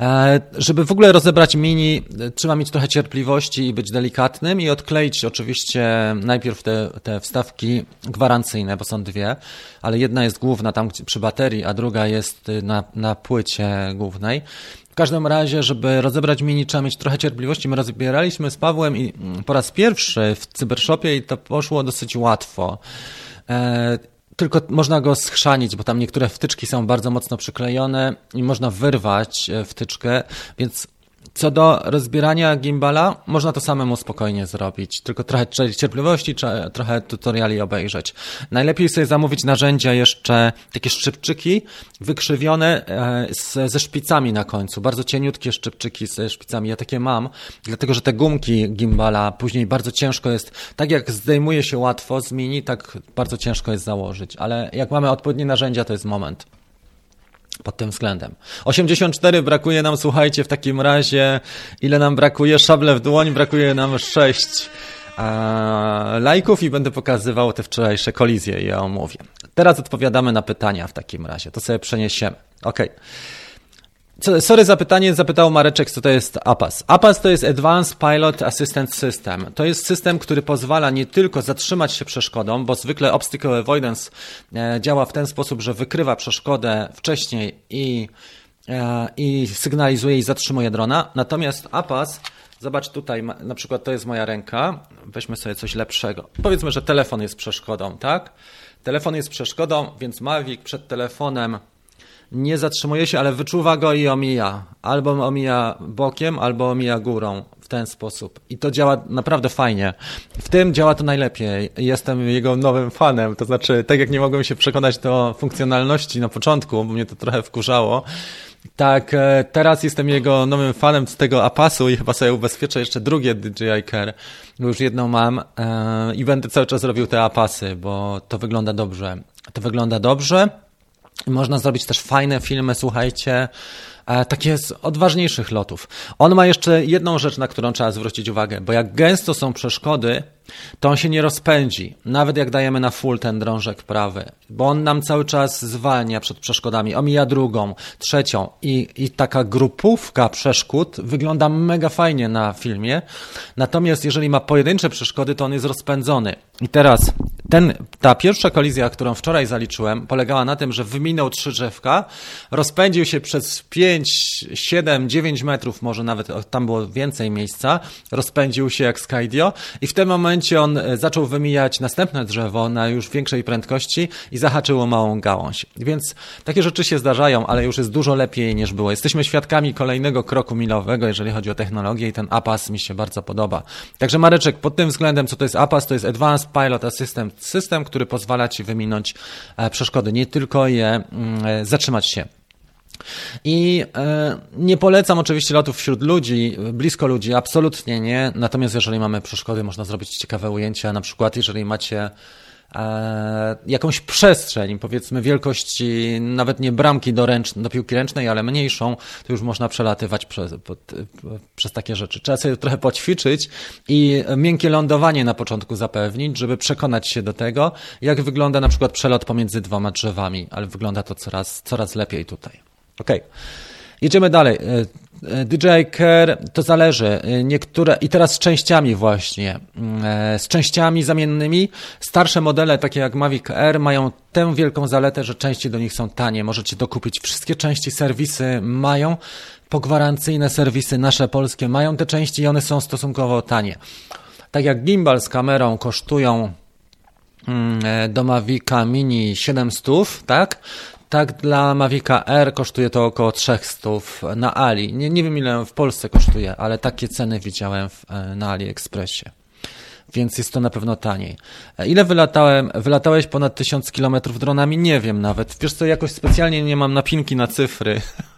E, żeby w ogóle rozebrać mini, trzeba mieć trochę cierpliwości i być delikatnym i odkleić oczywiście najpierw te, te wstawki gwarancyjne, bo są dwie, ale jedna jest główna tam przy baterii, a druga jest na, na płycie głównej. W każdym razie, żeby rozebrać mini, trzeba mieć trochę cierpliwości. My rozbieraliśmy z Pawłem i mm, po raz pierwszy w cybershopie i to poszło dosyć łatwo. Tylko można go schrzanić, bo tam niektóre wtyczki są bardzo mocno przyklejone i można wyrwać e, wtyczkę, więc co do rozbierania gimbala, można to samemu spokojnie zrobić, tylko trochę cierpliwości, trochę tutoriali obejrzeć. Najlepiej sobie zamówić narzędzia jeszcze, takie szczypczyki wykrzywione e, ze szpicami na końcu, bardzo cieniutkie szczypczyki ze szpicami, ja takie mam, dlatego że te gumki gimbala później bardzo ciężko jest, tak jak zdejmuje się łatwo z mini, tak bardzo ciężko jest założyć, ale jak mamy odpowiednie narzędzia, to jest moment pod tym względem. 84 brakuje nam, słuchajcie, w takim razie, ile nam brakuje? Szable w dłoń, brakuje nam 6 lajków i będę pokazywał te wczorajsze kolizje i je omówię. Teraz odpowiadamy na pytania w takim razie, to sobie przeniesiemy. Ok. Sorry za pytanie, zapytał Mareczek, co to jest APAS. APAS to jest Advanced Pilot Assistance System. To jest system, który pozwala nie tylko zatrzymać się przeszkodą, bo zwykle Obstacle Avoidance e, działa w ten sposób, że wykrywa przeszkodę wcześniej i e, i sygnalizuje i zatrzymuje drona. Natomiast APAS, zobacz tutaj, na przykład to jest moja ręka, weźmy sobie coś lepszego. Powiedzmy, że telefon jest przeszkodą, tak? Telefon jest przeszkodą, więc Mavic przed telefonem nie zatrzymuje się, ale wyczuwa go i omija. Albo omija bokiem, albo omija górą w ten sposób. I to działa naprawdę fajnie. W tym działa to najlepiej. Jestem jego nowym fanem. To znaczy, tak jak nie mogłem się przekonać do funkcjonalności na początku, bo mnie to trochę wkurzało, tak, e, teraz jestem jego nowym fanem z tego Apasu i chyba sobie ubezpieczę jeszcze drugie DJI Care. Już jedną mam e, i będę cały czas robił te Apasy, bo to wygląda dobrze. To wygląda dobrze. Można zrobić też fajne filmy, słuchajcie, e, takie z odważniejszych lotów. On ma jeszcze jedną rzecz, na którą trzeba zwrócić uwagę, bo jak gęsto są przeszkody, to on się nie rozpędzi, nawet jak dajemy na full ten drążek prawy, bo on nam cały czas zwalnia przed przeszkodami, omija drugą, trzecią i, i taka grupówka przeszkód wygląda mega fajnie na filmie, natomiast jeżeli ma pojedyncze przeszkody, to on jest rozpędzony. I teraz ten, ta pierwsza kolizja, którą wczoraj zaliczyłem, polegała na tym, że wyminął trzy drzewka, rozpędził się przez 5, 7, 9 metrów, może nawet tam było więcej miejsca, rozpędził się jak Skydio i w tym momencie momencie on e, zaczął wymijać następne drzewo na już większej prędkości i zahaczyło małą gałąź. Więc takie rzeczy się zdarzają, ale już jest dużo lepiej niż było. Jesteśmy świadkami kolejnego kroku milowego, jeżeli chodzi o technologię i ten APAS mi się bardzo podoba. Także Mareczek, pod tym względem, co to jest APAS, to jest Advanced Pilot Assistant System, który pozwala Ci wyminąć e, przeszkody, nie tylko je mm, e, zatrzymać się. I e, nie polecam oczywiście lotów wśród ludzi, blisko ludzi, absolutnie nie. Natomiast jeżeli mamy przeszkody, można zrobić ciekawe ujęcia. Na przykład, jeżeli macie e, jakąś przestrzeń, powiedzmy wielkości nawet nie bramki do, ręcz, do piłki ręcznej, ale mniejszą, to już można przelatywać przez, przez takie rzeczy. Trzeba sobie trochę poćwiczyć i miękkie lądowanie na początku zapewnić, żeby przekonać się do tego, jak wygląda na przykład przelot pomiędzy dwoma drzewami, ale wygląda to coraz, coraz lepiej tutaj. Ok. Jedziemy dalej. E, e, DJI Care to zależy. E, niektóre, i teraz z częściami właśnie, mm, z częściami zamiennymi. Starsze modele, takie jak Mavic Air, mają tę wielką zaletę, że części do nich są tanie. Możecie dokupić wszystkie części, serwisy mają. Pogwarancyjne serwisy nasze polskie mają te części i one są stosunkowo tanie. Tak jak gimbal z kamerą kosztują do Mavica Mini 700, tak? Tak, dla Mavica R kosztuje to około 300 na Ali. Nie, nie wiem ile w Polsce kosztuje, ale takie ceny widziałem w, e, na AliExpressie. Więc jest to na pewno taniej. E, ile wylatałem? Wylatałeś ponad 1000 km dronami? Nie wiem nawet. Wiesz co, jakoś specjalnie nie mam napinki na cyfry.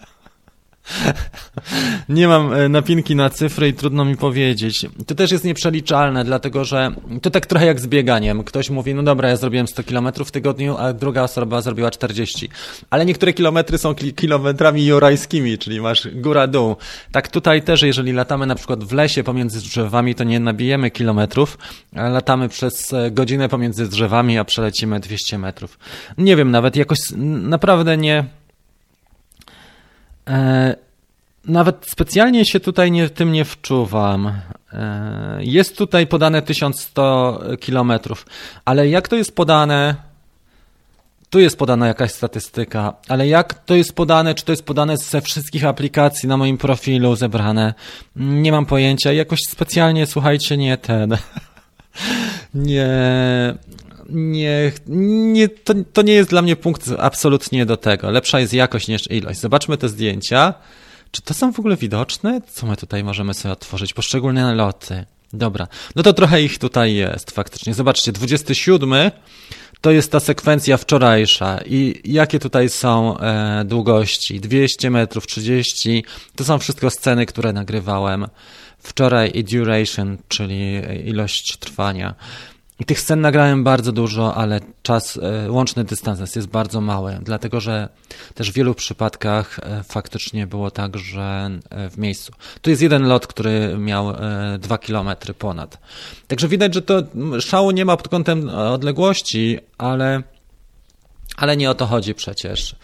Nie mam e, napinki na cyfry i trudno mi powiedzieć. To też jest nieprzeliczalne, dlatego że to tak trochę jak z bieganiem. Ktoś mówi, no dobra, ja zrobiłem 100 km w tygodniu, a druga osoba zrobiła 40. Ale niektóre kilometry są kilometrami jurajskimi, czyli masz góra-dół. Tak tutaj też, jeżeli latamy na przykład w lesie pomiędzy drzewami, to nie nabijemy kilometrów, ale latamy przez e, godzinę pomiędzy drzewami, a przelecimy 200 metrów. Nie wiem, nawet jakoś naprawdę nie nawet specjalnie się tutaj nie, tym nie wczuwam. E, jest tutaj podane 1100 kilometrów, ale jak to jest podane? Tu jest podana jakaś statystyka, ale jak to jest podane, czy to jest podane ze wszystkich aplikacji na moim profilu zebrane? Nie mam pojęcia. Jakoś specjalnie, słuchajcie, nie ten. nie, nie, nie to, to nie jest dla mnie punkt absolutnie do tego. Lepsza jest jakość niż ilość. Zobaczmy te zdjęcia. Czy to są w ogóle widoczne? Co my tutaj możemy sobie otworzyć? Poszczególne loty. Dobra, no to trochę ich tutaj jest faktycznie. Zobaczcie, 27 to jest ta sekwencja wczorajsza i jakie tutaj są e, długości? 200 metrów, 30. To są wszystko sceny, które nagrywałem wczoraj i duration, czyli ilość trwania. Tych scen nagrałem bardzo dużo, ale czas, e, łączny dystans jest bardzo mały, dlatego że też w wielu przypadkach e, faktycznie było tak, że e, w miejscu. Tu jest jeden lot, który miał dwa kilometry ponad. Także widać, że to szału nie ma pod kątem odległości, ale ale nie o to chodzi przecież.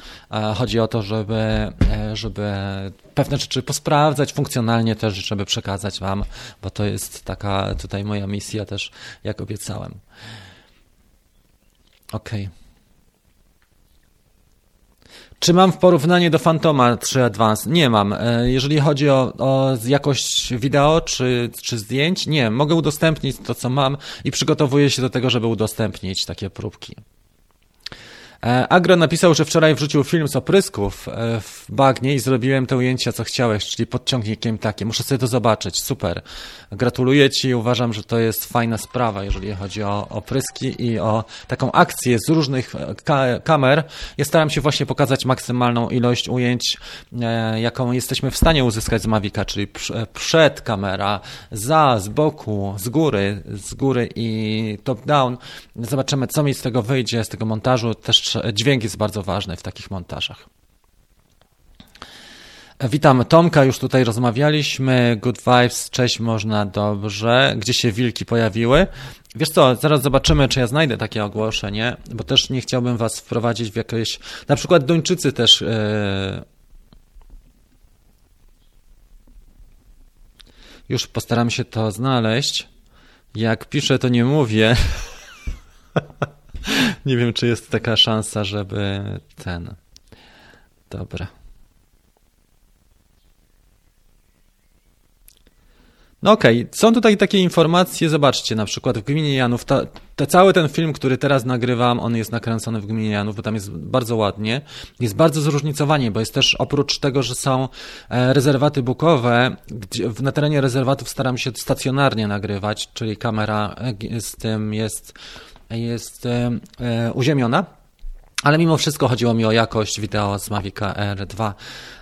Chodzi o to, żeby, e, żeby pewne rzeczy posprawdzać funkcjonalnie też, żeby przekazać Wam, bo to jest taka tutaj moja misja też, jak obiecałem. Ok. Czy mam w porównaniu do Fantoma 3 Advance? Nie mam. Jeżeli chodzi o, o jakość wideo czy, czy zdjęć, nie. Mogę udostępnić to, co mam i przygotowuję się do tego, żeby udostępnić takie próbki. E, Agro napisał, że wczoraj wrzucił film z oprysków e, w bagnie i zrobiłem te ujęcia, co chciałeś, czyli podciągnikiem takie. Muszę sobie to zobaczyć. Super. Gratuluję Ci. Uważam, że to jest fajna sprawa, jeżeli chodzi o opryski i o taką akcję z różnych e, ka kamer. Ja staram się właśnie pokazać maksymalną ilość ujęć, jaką jesteśmy w stanie uzyskać z Mavica, czyli przed kamera, za, z boku, z góry, z góry i top-down. Zobaczymy, co mi z tego wyjdzie, z tego montażu. Też dźwięk jest bardzo ważny w takich montażach. Witam Tomka, już tutaj rozmawialiśmy. Good vibes, cześć, można dobrze. Gdzie się wilki pojawiły? Wiesz co, zaraz zobaczymy, czy ja znajdę takie ogłoszenie, bo też nie chciałbym was wprowadzić w jakieś. Na przykład Duńczycy też. Yy... Już postaram się to znaleźć. Jak piszę, to nie mówię. Nie wiem, czy jest taka szansa, żeby ten. Dobra. No okej, okay. są tutaj takie informacje, zobaczcie, na przykład w gminie Janów, ta, ta, cały ten film, który teraz nagrywam, on jest nakręcony w gminie Janów, bo tam jest bardzo ładnie, jest bardzo zróżnicowanie, bo jest też oprócz tego, że są e, rezerwaty bukowe, gdzie na terenie rezerwatów staram się stacjonarnie nagrywać, czyli kamera e, z tym jest jest e, e, uziemiona. Ale mimo wszystko chodziło mi o jakość wideo z Mavic R2.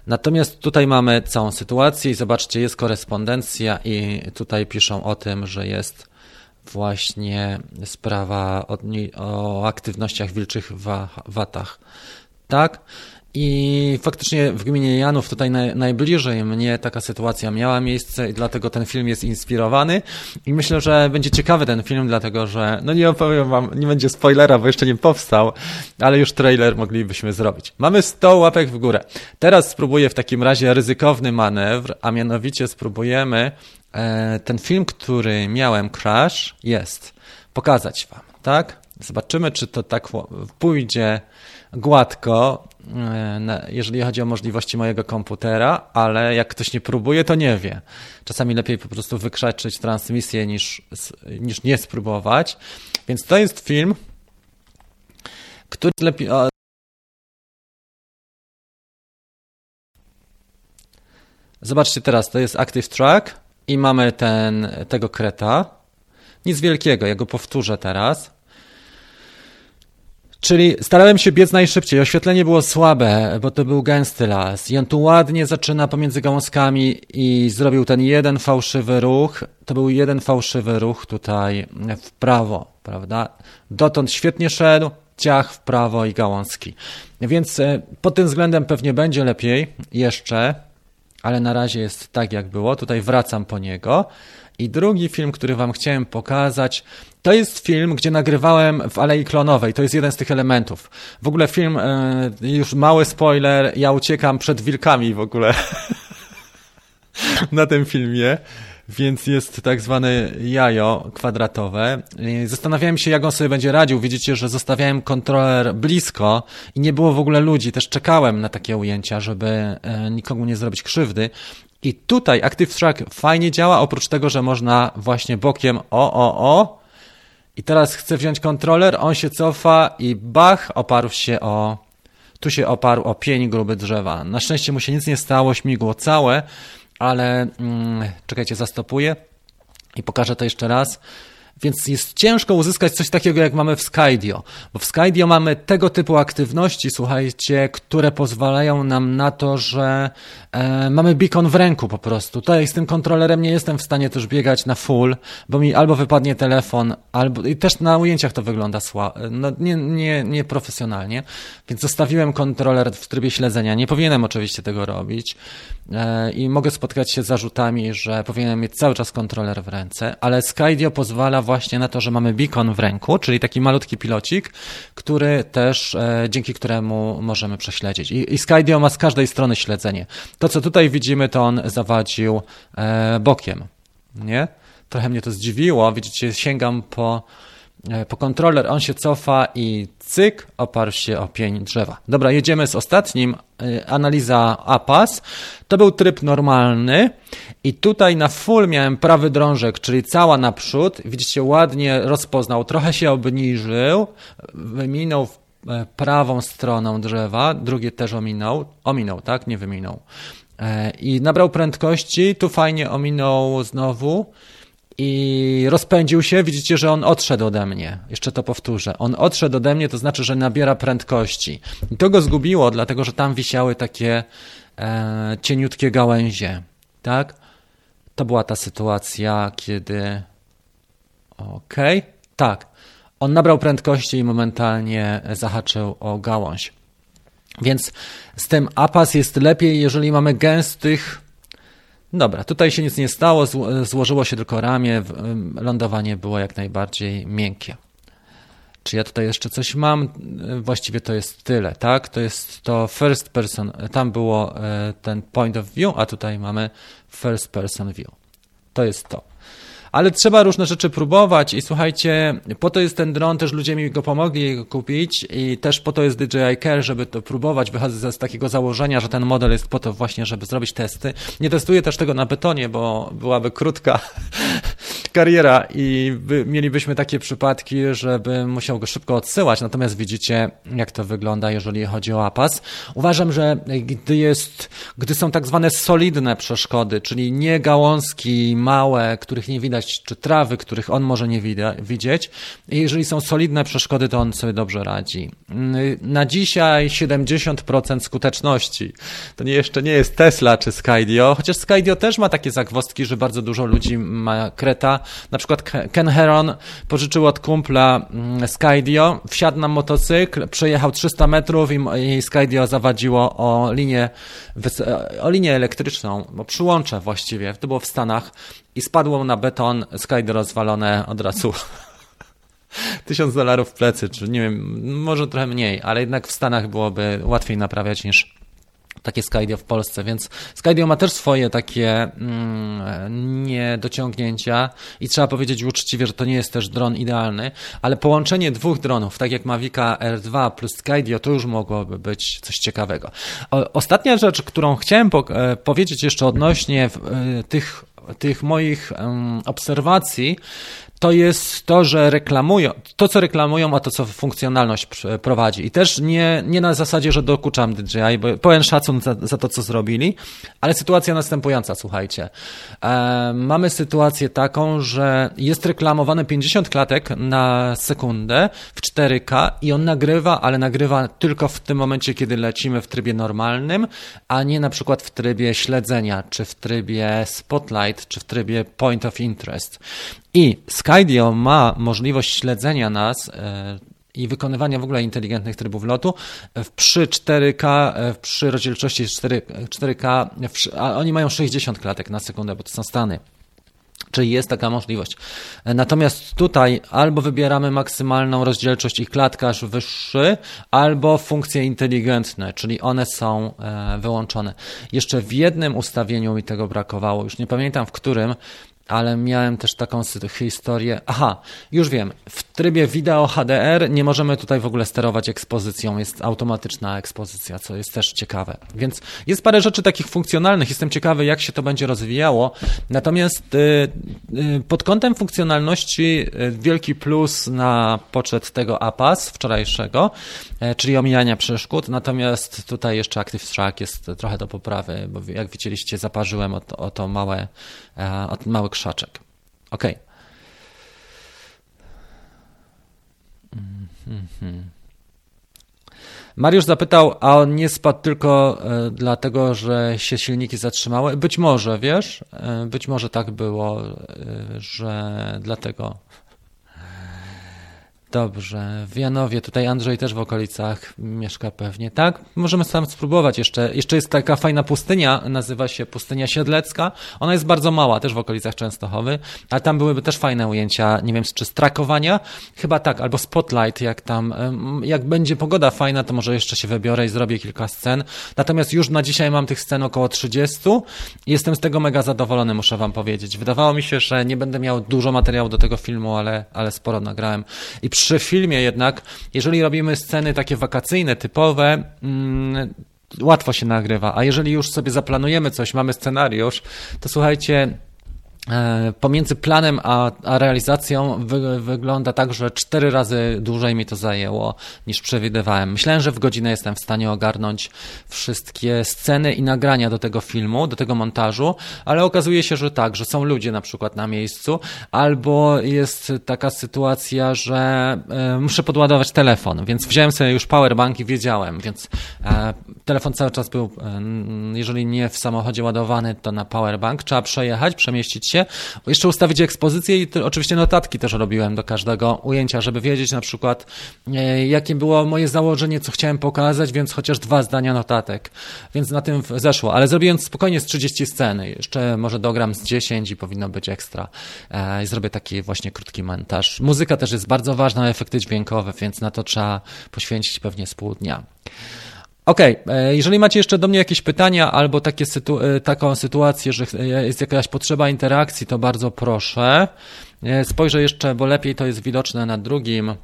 Natomiast tutaj mamy całą sytuację i zobaczcie, jest korespondencja i tutaj piszą o tym, że jest właśnie sprawa o, o aktywnościach wilczych w watach. Tak? I faktycznie w gminie Janów, tutaj najbliżej mnie taka sytuacja miała miejsce i dlatego ten film jest inspirowany. I myślę, że będzie ciekawy ten film, dlatego że, no nie opowiem wam, nie będzie spoilera, bo jeszcze nie powstał, ale już trailer moglibyśmy zrobić. Mamy 100 łapek w górę. Teraz spróbuję w takim razie ryzykowny manewr, a mianowicie spróbujemy e, ten film, który miałem, Crash, jest, pokazać wam, tak? Zobaczymy, czy to tak pójdzie gładko, e, jeżeli chodzi o możliwości mojego komputera, ale jak ktoś nie próbuje, to nie wie. Czasami lepiej po prostu wykrzeczyć transmisję niż, niż nie spróbować. Więc to jest film, który lepiej. Zobaczcie teraz, to jest Active Track i mamy ten, tego kreta. Nic wielkiego, ja go powtórzę teraz. Czyli starałem się biec najszybciej. Oświetlenie było słabe, bo to był gęsty las. I on tu ładnie zaczyna pomiędzy gałązkami i zrobił ten jeden fałszywy ruch. To był jeden fałszywy ruch tutaj w prawo, prawda? Dotąd świetnie szedł, ciach w prawo i gałązki. Więc e, pod tym względem pewnie będzie lepiej jeszcze, ale na razie jest tak jak było. Tutaj wracam po niego. I drugi film, który Wam chciałem pokazać, to jest film, gdzie nagrywałem w Alei Klonowej. To jest jeden z tych elementów. W ogóle film, e, już mały spoiler, ja uciekam przed wilkami w ogóle na tym filmie. Więc jest tak zwane jajo kwadratowe. Zastanawiałem się, jak on sobie będzie radził. Widzicie, że zostawiałem kontroler blisko i nie było w ogóle ludzi. Też czekałem na takie ujęcia, żeby e, nikomu nie zrobić krzywdy. I tutaj Active Track fajnie działa, oprócz tego, że można właśnie bokiem o, o, o. I teraz chcę wziąć kontroler, on się cofa i bach, oparł się o, tu się oparł o pień gruby drzewa. Na szczęście mu się nic nie stało, śmigło całe, ale mm, czekajcie, zastopuję i pokażę to jeszcze raz. Więc jest ciężko uzyskać coś takiego, jak mamy w Skydio, bo w Skydio mamy tego typu aktywności, słuchajcie, które pozwalają nam na to, że e, mamy beacon w ręku po prostu. Tutaj z tym kontrolerem nie jestem w stanie też biegać na full, bo mi albo wypadnie telefon, albo i też na ujęciach to wygląda słabo, no, nie, nie, nie profesjonalnie, więc zostawiłem kontroler w trybie śledzenia. Nie powinienem oczywiście tego robić e, i mogę spotkać się z zarzutami, że powinienem mieć cały czas kontroler w ręce, ale Skydio pozwala właśnie na to, że mamy beacon w ręku, czyli taki malutki pilocik, który też, e, dzięki któremu możemy prześledzić. I, i Skydio ma z każdej strony śledzenie. To, co tutaj widzimy, to on zawadził e, bokiem, nie? Trochę mnie to zdziwiło. Widzicie, sięgam po e, po kontroler, on się cofa i cyk, oparł się o pień drzewa. Dobra, jedziemy z ostatnim, analiza APAS. To był tryb normalny i tutaj na full miałem prawy drążek, czyli cała naprzód. Widzicie, ładnie rozpoznał, trochę się obniżył, wyminął e, prawą stroną drzewa, drugie też ominął, ominął, tak, nie wyminął. I nabrał prędkości, tu fajnie ominął znowu, i rozpędził się. Widzicie, że on odszedł ode mnie. Jeszcze to powtórzę. On odszedł ode mnie, to znaczy, że nabiera prędkości. I to go zgubiło, dlatego że tam wisiały takie e, cieniutkie gałęzie. Tak? To była ta sytuacja, kiedy. Okej, okay. tak. On nabrał prędkości i momentalnie zahaczył o gałąź. Więc z tym APAS jest lepiej, jeżeli mamy gęstych Dobra, tutaj się nic nie stało, złożyło się tylko ramię, lądowanie było jak najbardziej miękkie. Czy ja tutaj jeszcze coś mam? Właściwie to jest tyle, tak? To jest to first person, tam było e, ten point of view, a tutaj mamy first person view. To jest to ale trzeba różne rzeczy próbować i słuchajcie, po to jest ten dron, też ludzie mi go pomogli kupić i też po to jest DJI Care, żeby to próbować. Wychodzę z takiego założenia, że ten model jest po to właśnie, żeby zrobić testy. Nie testuję też tego na betonie, bo byłaby krótka kariera i by, mielibyśmy takie przypadki, żeby musiał go szybko odsyłać. Natomiast widzicie, jak to wygląda, jeżeli chodzi o APAS. Uważam, że gdy jest, gdy są tak zwane solidne przeszkody, czyli nie gałązki małe, których nie widać czy trawy, których on może nie widzieć. Jeżeli są solidne przeszkody, to on sobie dobrze radzi. Na dzisiaj 70% skuteczności. To nie, jeszcze nie jest Tesla czy Skydio, chociaż Skydio też ma takie zagwozdki, że bardzo dużo ludzi ma kreta. Na przykład Ken Heron pożyczył od kumpla mm, Skydio, wsiadł na motocykl, przejechał 300 metrów i Skydio zawadziło o linię, o linię elektryczną, bo przyłącze właściwie, to było w Stanach. I spadło na beton, Skydio rozwalone od razu. Tysiąc dolarów w plecy, czy nie wiem, może trochę mniej, ale jednak w Stanach byłoby łatwiej naprawiać niż takie Skydio w Polsce, więc Skydio ma też swoje takie mm, niedociągnięcia i trzeba powiedzieć uczciwie, że to nie jest też dron idealny, ale połączenie dwóch dronów, tak jak Mavica R2 plus Skydio, to już mogłoby być coś ciekawego. O, ostatnia rzecz, którą chciałem po, e, powiedzieć jeszcze odnośnie e, tych tych moich obserwacji, to jest to, że reklamują, to co reklamują, a to co funkcjonalność prowadzi. I też nie, nie na zasadzie, że dokuczam DJI, bo pełen szacun za, za to, co zrobili, ale sytuacja następująca, słuchajcie. E, mamy sytuację taką, że jest reklamowane 50 klatek na sekundę w 4K i on nagrywa, ale nagrywa tylko w tym momencie, kiedy lecimy w trybie normalnym, a nie na przykład w trybie śledzenia, czy w trybie spotlight, czy w trybie point of interest. I Skydio ma możliwość śledzenia nas e, i wykonywania w ogóle inteligentnych trybów lotu przy 4K, e, przy rozdzielczości 4, 4K, a oni mają 60 klatek na sekundę, bo to są Stany. Czyli jest taka możliwość. E, natomiast tutaj albo wybieramy maksymalną rozdzielczość i klatkarz wyższy, albo funkcje inteligentne, czyli one są wyłączone. Jeszcze w jednym ustawieniu mi tego brakowało, już nie pamiętam w którym, ale miałem też taką historię. Aha, już wiem. W trybie wideo HDR nie możemy tutaj w ogóle sterować ekspozycją. Jest automatyczna ekspozycja, co jest też ciekawe. Więc jest parę rzeczy takich funkcjonalnych. Jestem ciekawy, jak się to będzie rozwijało. Natomiast y, y, pod kątem funkcjonalności y, wielki plus na poczet tego APAS wczorajszego, czyli omijania przeszkód. Natomiast tutaj jeszcze Active Track jest trochę do poprawy, bo jak widzieliście, zaparzyłem o to, o to małe, o mały krzaczek. Ok. Mariusz zapytał, a on nie spadł tylko e, dlatego, że się silniki zatrzymały? Być może, wiesz? E, być może tak było, e, że dlatego Dobrze, w Janowie, tutaj Andrzej też w okolicach mieszka pewnie, tak? Możemy sam spróbować jeszcze. Jeszcze jest taka fajna pustynia, nazywa się Pustynia Siedlecka. Ona jest bardzo mała, też w okolicach Częstochowy, ale tam byłyby też fajne ujęcia, nie wiem, czy strakowania? Chyba tak, albo spotlight, jak tam, jak będzie pogoda fajna, to może jeszcze się wybiorę i zrobię kilka scen. Natomiast już na dzisiaj mam tych scen około 30 i jestem z tego mega zadowolony, muszę wam powiedzieć. Wydawało mi się, że nie będę miał dużo materiału do tego filmu, ale, ale sporo nagrałem. I przy filmie jednak, jeżeli robimy sceny takie wakacyjne, typowe, mm, łatwo się nagrywa. A jeżeli już sobie zaplanujemy coś, mamy scenariusz, to słuchajcie, pomiędzy planem a, a realizacją wy, wygląda tak, że cztery razy dłużej mi to zajęło niż przewidywałem. Myślałem, że w godzinę jestem w stanie ogarnąć wszystkie sceny i nagrania do tego filmu, do tego montażu, ale okazuje się, że tak, że są ludzie na przykład na miejscu, albo jest taka sytuacja, że e, muszę podładować telefon, więc wziąłem sobie już powerbank i wiedziałem, więc e, telefon cały czas był, e, jeżeli nie w samochodzie ładowany, to na powerbank. Trzeba przejechać, przemieścić się, jeszcze ustawić ekspozycję i oczywiście notatki też robiłem do każdego ujęcia, żeby wiedzieć na przykład, e, jakie było moje założenie, co chciałem pokazać, więc chociaż dwa zdania notatek. Więc na tym zeszło, ale zrobiłem spokojnie z 30 sceny. Jeszcze może dogram z 10 i powinno być ekstra. E, zrobię taki właśnie krótki montaż. Muzyka też jest bardzo ważna, efekty dźwiękowe, więc na to trzeba poświęcić pewnie z pół dnia. Okej, okay. E, jeżeli macie jeszcze do mnie jakieś pytania albo takie sytu e, taką sytuację, że jest jakaś potrzeba interakcji, to bardzo proszę. E, spojrzę jeszcze, bo lepiej to jest widoczne na drugim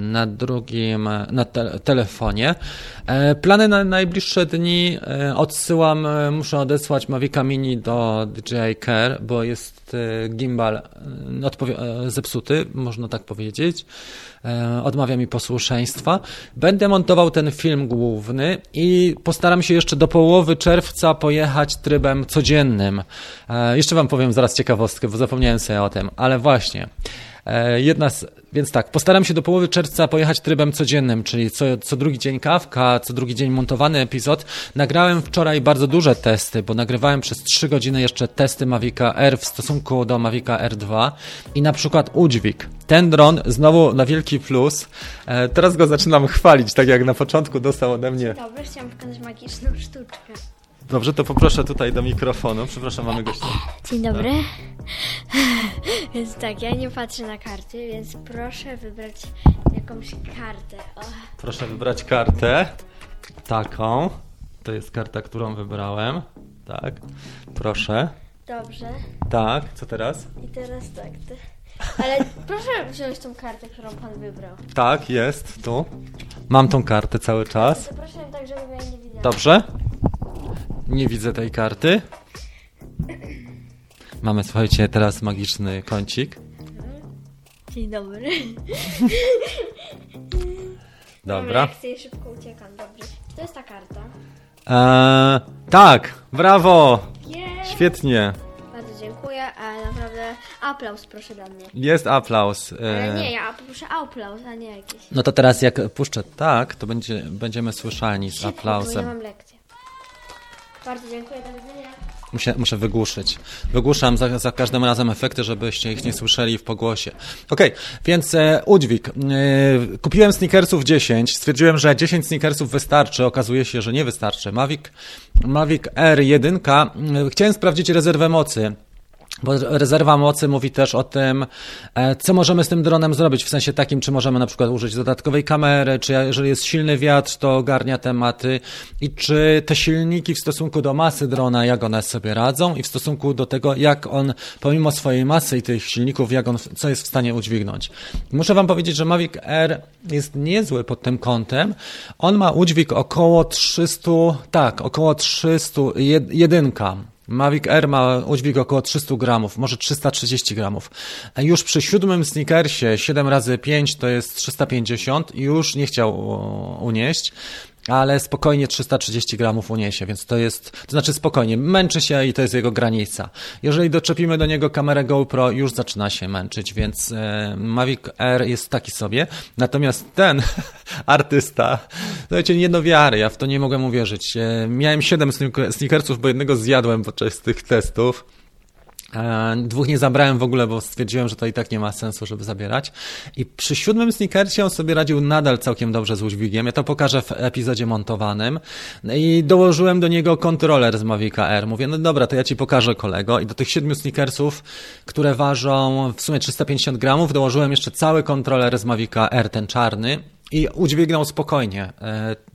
na drugim, na te telefonie. Plany na najbliższe dni odsyłam, muszę odesłać Mavica Mini do DJI Care, bo jest gimbal zepsuty, można tak powiedzieć. E, odmawia mi posłuszeństwa. Będę montował ten film główny i postaram się jeszcze do połowy czerwca pojechać trybem codziennym. E, jeszcze Wam powiem zaraz ciekawostkę, bo zapomniałem sobie o tym, ale właśnie. E, jedna z, więc tak, postaram się do połowy czerwca pojechać trybem codziennym, czyli co, co drugi dzień kawka, co drugi dzień montowany epizod. Nagrałem wczoraj bardzo duże testy, bo nagrywałem przez 3 godziny jeszcze testy Mavica R w stosunku do Mavica R2 i na przykład udźwig. Ten dron znowu na wielki plus. E, teraz go zaczynam chwalić, tak jak na początku dostał ode mnie. Dobry, chciałam pokazać magiczną sztuczkę. Dobrze, to poproszę tutaj do mikrofonu. Przepraszam, mamy gościa. Dzień dobry. więc tak, ja nie patrzę na karty, więc proszę wybrać jakąś kartę. O. Proszę wybrać kartę. Taką. To jest karta, którą wybrałem. Tak. Proszę. Dobrze. Tak, co teraz? I teraz tak. Ty... Ale proszę wziąć tą kartę, którą pan wybrał. Tak, jest, tu. Mam tą kartę cały czas. Zapraszam tak, żeby ja nie widziała. Dobrze. Nie widzę tej karty. Mamy, słuchajcie, teraz magiczny kącik. Dzień dobry. Dobra. Ja szybko uciekam, dobrze. To jest ta karta. Eee, tak, brawo! Yeah. Świetnie. Bardzo dziękuję, ale naprawdę aplauz proszę dla mnie. Jest aplauz. Ale Eee, nie, ja proszę aplauz, a nie jakiś. no to teraz jak puszczę tak, to będzie, będziemy słyszani z Szybko, bo ja aplauzem. mam lekcję. Bardzo dziękuję, do widzenia. Muszę, muszę wygłuszyć. Wygłuszam za, za każdym razem efekty, żebyście ich nie słyszeli w pogłosie. Okej, więc e, udźwig. E, kupiłem sneakersów 10. Stwierdziłem, że 10 sneakersów wystarczy. Okazuje się, że nie wystarczy. Mavic, Mavic R1. E, chciałem sprawdzić rezerwę mocy. Bo rezerwa mocy mówi też o tym, e, co możemy z tym dronem zrobić, w sensie takim, czy możemy na przykład użyć dodatkowej kamery, czy jeżeli jest silny wiatr, to ogarnia tematy i czy te silniki w stosunku do masy drona, jak one sobie radzą i w stosunku do tego, jak on pomimo swojej masy i tych silników, jak on, co jest w stanie udźwignąć. Muszę Wam powiedzieć, że Mavic R jest niezły pod tym kątem. On ma udźwig około 300, tak, około 300, jedynka. Mavic Air ma udźwig około 300 gramów, może 330 gramów. Już przy siódmym sneakersie 7 razy 5 to jest 350 i już nie chciał unieść ale spokojnie 330 gramów uniesie, więc to jest, to znaczy spokojnie, męczy się i to jest jego granica. Jeżeli doczepimy do niego kamerę GoPro, już zaczyna się męczyć, więc e, Mavic Air jest taki sobie, natomiast ten artysta, słuchajcie, nie do wiary, ja w to nie mogłem uwierzyć. E, miałem 7 sneakersów, bo jednego zjadłem podczas tych testów. E, dwóch nie zabrałem w ogóle, bo stwierdziłem, że to i tak nie ma sensu, żeby zabierać. I przy siódmym sneakersie on sobie radził nadal całkiem dobrze z udźwigiem. Ja to pokażę w epizodzie montowanym. I dołożyłem do niego kontroler z Mavica Air. Mówię, no dobra, to ja ci pokażę kolego. I do tych siedmiu sneakersów, które ważą w sumie 350 gramów, dołożyłem jeszcze cały kontroler z Mavica Air, ten czarny. I udźwignął spokojnie.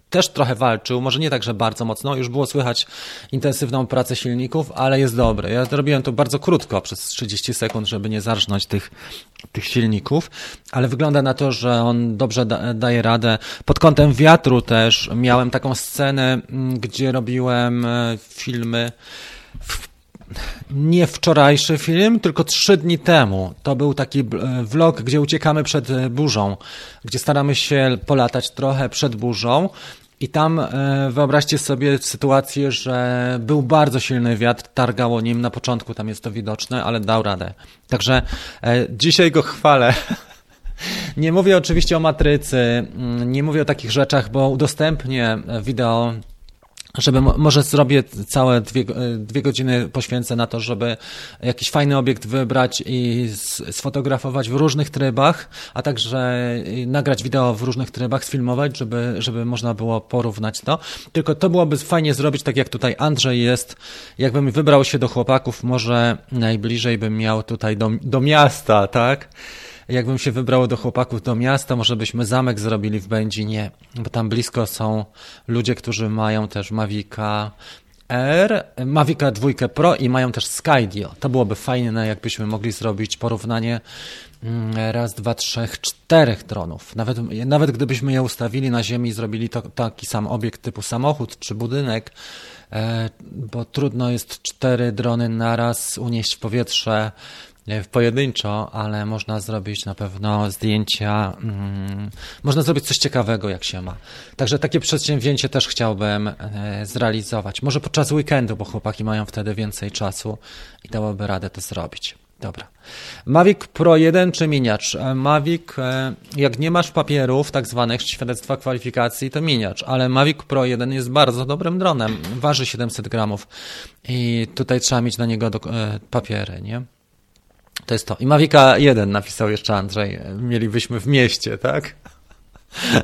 Też trochę walczył, może nie tak, że bardzo mocno, już było słychać intensywną pracę silników, ale jest dobry. Ja robiłem to bardzo krótko, przez 30 sekund, żeby nie zarżnąć tych, tych silników, ale wygląda na to, że on dobrze da, daje radę. Pod kątem wiatru też miałem taką scenę, mm, gdzie robiłem e, filmy w nie wczorajszy film, tylko trzy dni temu. To był taki e, vlog, gdzie uciekamy przed e, burzą, gdzie staramy się polatać trochę przed burzą. I tam e, wyobraźcie sobie sytuację, że był bardzo silny wiatr, targało nim na początku, tam jest to widoczne, ale dał radę. Także dzisiaj go chwalę. Nie mówię oczywiście o matrycy, mm, nie mówię o takich rzeczach, bo udostępnię wideo żeby może zrobię całe dwie, dwie godziny poświęcę na to, żeby jakiś fajny obiekt wybrać i sfotografować w różnych trybach, a także nagrać wideo w różnych trybach, sfilmować, żeby, żeby można było porównać to. Tylko to byłoby fajnie zrobić, tak jak tutaj Andrzej jest, jakbym wybrał się do chłopaków, może najbliżej bym miał tutaj do, do miasta, tak? Jakbym się wybrał do chłopaków do miasta, może byśmy zamek zrobili w Będzinie, bo tam blisko są ludzie, którzy mają też Mavica R, Mavica 2 Pro i mają też Skydio. To byłoby fajne, jakbyśmy mogli zrobić porównanie mm, raz, dwa, trzech, czterech dronów. Nawet, nawet gdybyśmy je ustawili na ziemi i zrobili to, taki sam obiekt typu samochód czy budynek, e, bo trudno jest cztery drony naraz unieść w powietrze pojedynczo, ale można zrobić na pewno zdjęcia, mm, można zrobić coś ciekawego, jak się ma. Także takie przedsięwzięcie też chciałbym e, zrealizować. Może podczas weekendu, bo chłopaki mają wtedy więcej czasu i dałoby radę to zrobić. Dobra. Mavic Pro 1 czy miniacz? E, Mavic, e, jak nie masz papierów, tak zwanych świadectwa kwalifikacji, to miniacz, ale Mavic Pro 1 jest bardzo dobrym dronem. Waży 700 gramów i tutaj trzeba mieć na niego papiery, nie? To jest to. I Mavica 1 napisał jeszcze Andrzej. Mielibyśmy w mieście, tak?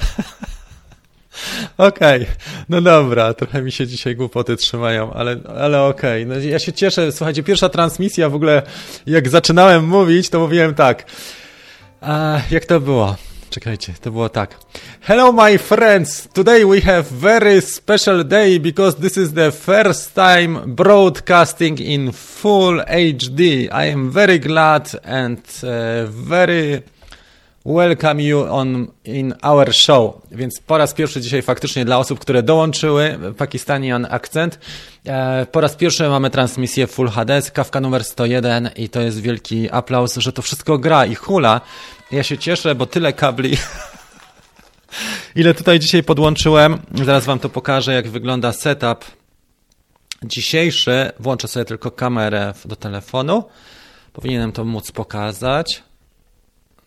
Okej, okay. no dobra, trochę mi się dzisiaj głupoty trzymają, ale, ale okej. Okay. No, ja się cieszę, słuchajcie, pierwsza transmisja w ogóle, jak zaczynałem mówić, to mówiłem tak. A, jak to było? Czekajcie, to było tak. Hello my friends, today we have very special day because this is the first time broadcasting in full HD. I am very glad and uh, very welcome you on in our show. Więc po raz pierwszy dzisiaj faktycznie dla osób, które dołączyły Pakistanian akcent. E, po raz pierwszy mamy transmisję Full HD kawka numer 101 i to jest wielki aplauz, że to wszystko gra i hula. Ja się cieszę, bo tyle kabli. Ile tutaj dzisiaj podłączyłem. Zaraz Wam to pokażę, jak wygląda setup dzisiejszy. Włączę sobie tylko kamerę do telefonu. Powinienem to móc pokazać.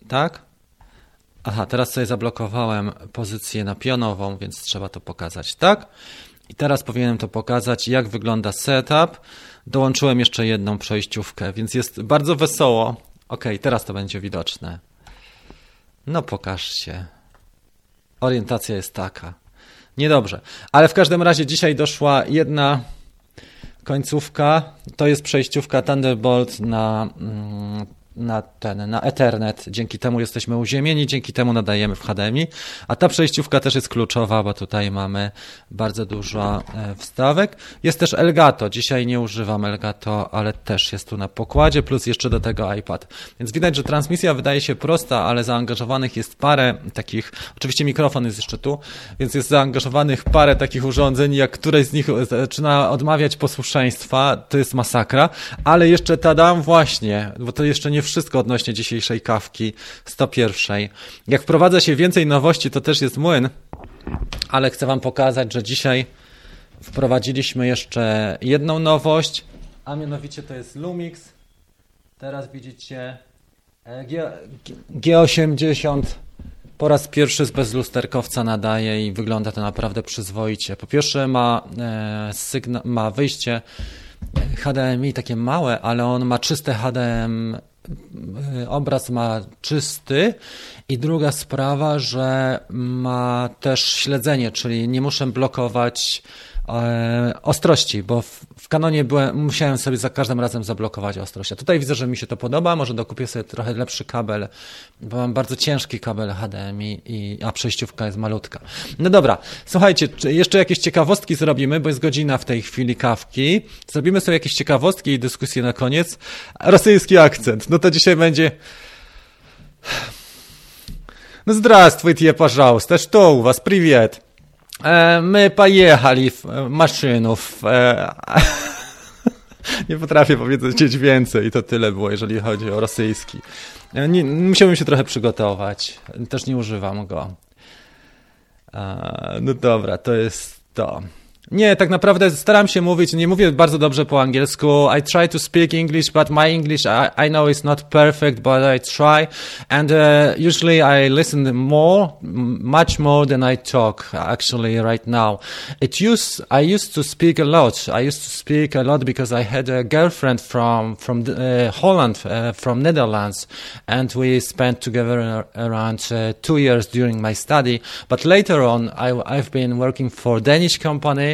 Tak? Aha, teraz sobie zablokowałem pozycję na pionową, więc trzeba to pokazać tak. I teraz powinienem to pokazać, jak wygląda setup. Dołączyłem jeszcze jedną przejściówkę, więc jest bardzo wesoło. Ok, teraz to będzie widoczne. No pokaż się. Orientacja jest taka. Niedobrze. Ale w każdym razie dzisiaj doszła jedna końcówka. To jest przejściówka Thunderbolt na mm, na ten, na Ethernet. Dzięki temu jesteśmy uziemieni, dzięki temu nadajemy w HDMI. A ta przejściówka też jest kluczowa, bo tutaj mamy bardzo dużo e, wstawek. Jest też Elgato. Dzisiaj nie używam Elgato, ale też jest tu na pokładzie, plus jeszcze do tego iPad. Więc widać, że transmisja wydaje się prosta, ale zaangażowanych jest parę takich, oczywiście mikrofon jest jeszcze tu, więc jest zaangażowanych parę takich urządzeń, jak któreś z nich zaczyna odmawiać posłuszeństwa, to jest masakra, ale jeszcze tadam właśnie, bo to jeszcze nie wszystko odnośnie dzisiejszej kawki 101. Jak wprowadza się więcej nowości, to też jest młyn, ale chcę Wam pokazać, że dzisiaj wprowadziliśmy jeszcze jedną nowość, a mianowicie to jest Lumix. Teraz widzicie e, G, G80 po raz pierwszy z bezlusterkowca nadaje i wygląda to naprawdę przyzwoicie. Po pierwsze ma, e, sygna- ma wyjście HDMI takie małe, ale on ma czyste HDM, obraz ma czysty i druga sprawa, że ma też śledzenie, czyli nie muszę blokować e, ostrości, bo w, w kanonie byłem, musiałem sobie za każdym razem zablokować ostrość. A tutaj widzę, że mi się to podoba, może dokupię sobie trochę lepszy kabel, bo mam bardzo ciężki kabel HDMI, i, a przejściówka jest malutka. No dobra, słuchajcie, jeszcze jakieś ciekawostki zrobimy, bo jest godzina w tej chwili kawki. Zrobimy sobie jakieś ciekawostki i dyskusję na koniec. Rosyjski akcent, no to dzisiaj będzie... No здравствуйте, пожалуйста, что у вас? Привет. My pojechali w maszynów. Nie potrafię powiedzieć więcej, to tyle było, jeżeli chodzi o rosyjski. Nie, musiałbym się trochę przygotować. Też nie używam go. No dobra, to jest to. Nie, tak naprawdę staram się mówić, nie mówię bardzo dobrze po angielsku. I try to speak English, but my English, I, I know it's not perfect, but I try. And uh, usually I listen more, much more than I talk, actually, right now. It used, I used to speak a lot. I used to speak a lot because I had a girlfriend from, from uh, Holland, uh, from Netherlands, and we spent together around uh, two years during my study. But later on, I, I've been working for Danish company,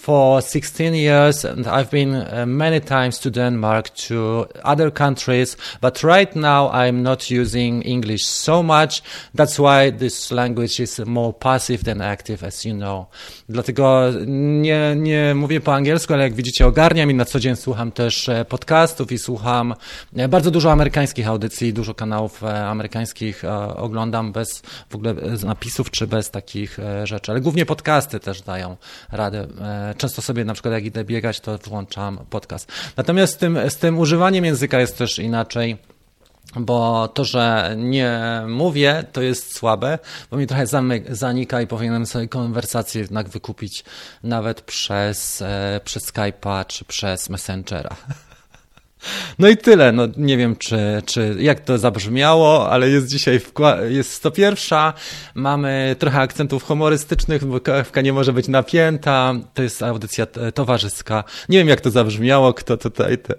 for 16 years and I've been uh, many times to Denmark, to other countries, but right now I'm not using English so much. That's why this language is more passive than active, as you know. Dlatego nie, nie mówię po angielsku, ale jak widzicie ogarniam i na co dzień słucham też e, podcastów i słucham e, bardzo dużo amerykańskich audycji, dużo kanałów e, amerykańskich oglądam bez w ogóle napisów czy bez takich rzeczy, ale głównie podcasty też dają radę często sobie na przykład jak idę biegać, to włączam podcast. Natomiast z tym, z tym używaniem języka jest też inaczej bo to, że nie mówię, to jest słabe, bo mi trochę zanika i powinienem sobie konwersację jednak wykupić nawet przez, e, przez Skype'a czy przez Messengera. No i tyle. No, nie wiem, czy, czy jak to zabrzmiało, ale jest dzisiaj jest 101. Mamy trochę akcentów humorystycznych, bo kawka nie może być napięta. To jest audycja towarzyska. Nie wiem, jak to zabrzmiało, kto tutaj ten.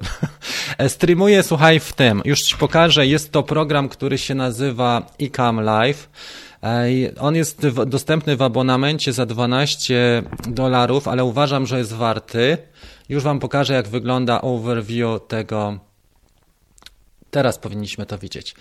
Streamuję, słuchaj, w tym. Już ci pokażę. Jest to program, który się nazywa iCam Live. On jest dostępny w abonamencie za 12 dolarów, ale uważam, że jest warty. Już Wam pokażę, jak wygląda overview tego. Teraz powinniśmy to widzieć.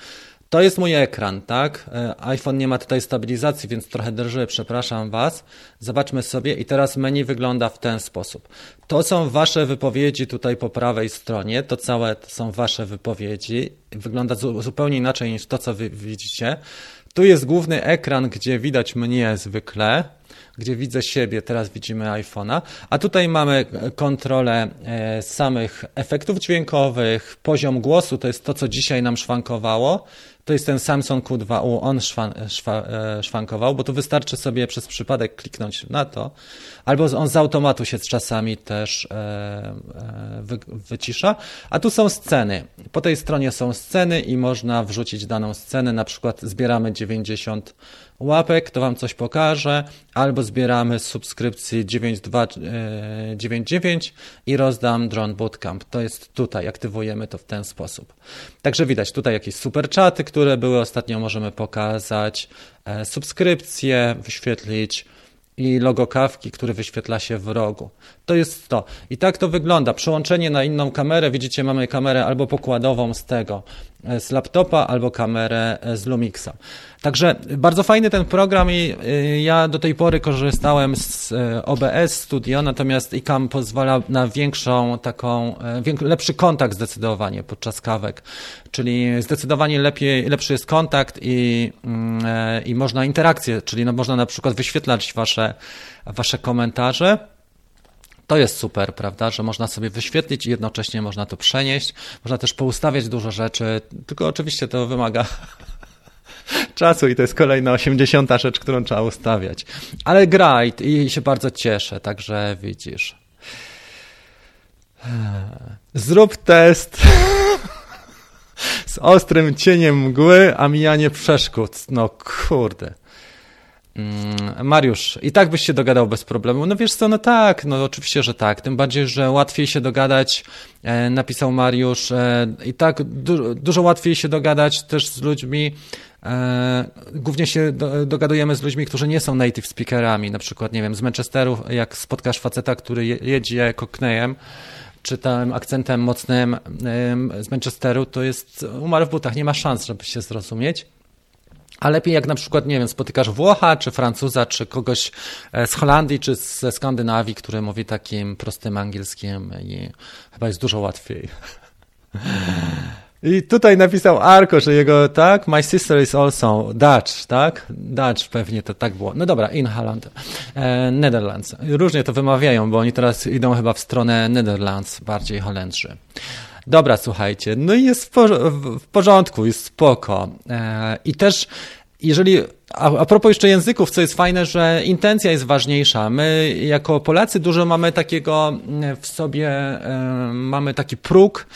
To jest mój ekran, tak? E, iPhone nie ma tutaj stabilizacji, więc trochę drży, przepraszam Was. Zobaczmy sobie i teraz menu wygląda w ten sposób. To są Wasze wypowiedzi tutaj po prawej stronie, to całe są Wasze wypowiedzi. Wygląda zupełnie inaczej niż to, co Wy widzicie. Tu jest główny ekran, gdzie widać mnie zwykle gdzie widzę siebie, teraz widzimy iPhone'a, a tutaj mamy kontrolę e, samych efektów dźwiękowych, poziom głosu, to jest to, co dzisiaj nam szwankowało, to jest ten Samsung Q2U, on szwa, e, szwankował, bo tu wystarczy sobie przez przypadek kliknąć na to, albo on z automatu się czasami też e, e, wy, wycisza. A tu są sceny. Po tej stronie są sceny i można wrzucić daną scenę, na przykład zbieramy 90 łapek, to Wam coś pokażę, albo zbieramy subskrypcji 9299 e, i rozdam Drone Bootcamp. To jest tutaj, aktywujemy to w ten sposób. Także widać tutaj jakieś super czaty, które były ostatnio, możemy pokazać, e, subskrypcje, wyświetlić, i logo kawki, który wyświetla się w rogu. To jest to. I tak to wygląda. Przełączenie na inną kamerę. Widzicie, mamy kamerę albo pokładową z tego, z laptopa, albo kamerę e, z Lumixa. Także bardzo fajny ten program i e, ja do tej pory korzystałem z OBS Studio, natomiast ICAM pozwala na większą taką, lepszy kontakt zdecydowanie podczas kawek, czyli zdecydowanie lepiej, lepszy jest kontakt i, mm, i można interakcję, czyli no można na przykład wyświetlać wasze, wasze komentarze to jest super, prawda, że można sobie wyświetlić i jednocześnie można to przenieść. Można też poustawiać dużo rzeczy, tylko oczywiście to wymaga czasu i to jest kolejna 80. rzecz, którą trzeba ustawiać. Ale gra i, i się bardzo cieszę, także widzisz. Zrób test z ostrym cieniem mgły, a mijanie przeszkód. No kurde. Mm, Mariusz, i tak byś się dogadał bez problemu. No wiesz co, no tak, no oczywiście, że tak. Tym bardziej, że łatwiej się dogadać, e, napisał Mariusz, e, i tak du dużo łatwiej się dogadać też z ludźmi, e, głównie się do, dogadujemy z ludźmi, którzy nie są native speakerami, na przykład, nie wiem, z Manchesteru, jak spotkasz faceta, który je, jedzie cockneyem, czy tam akcentem mocnym z Manchesteru, to jest umarł w butach, nie ma szans, żeby się zrozumieć. A lepiej jak na przykład, nie wiem, spotykasz Włocha, czy Francuza, czy kogoś e, z Holandii, czy ze Skandynawii, który mówi takim prostym angielskim i chyba jest dużo łatwiej. I tutaj napisał Arko, że jego, tak, my sister is also Dutch, tak? Dutch pewnie to tak było. No dobra, in Holland, e, Netherlands. Różnie to wymawiają, bo oni teraz idą chyba w stronę Netherlands, bardziej Holendrzy. Dobra, słuchajcie, no i jest w, w porządku, jest spoko. E, I też jeżeli, a, a propos jeszcze języków, co jest fajne, że intencja jest ważniejsza. My jako Polacy dużo mamy takiego w sobie, e, mamy taki próg,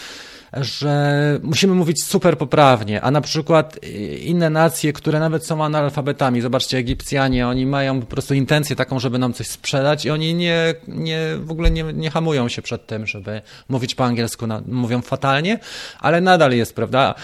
że musimy mówić super poprawnie, a na przykład inne nacje, które nawet są analfabetami, zobaczcie, Egipcjanie, oni mają po prostu intencję taką, żeby nam coś sprzedać i oni nie, nie w ogóle nie, nie hamują się przed tym, żeby mówić po angielsku, mówią fatalnie, ale nadal jest, prawda?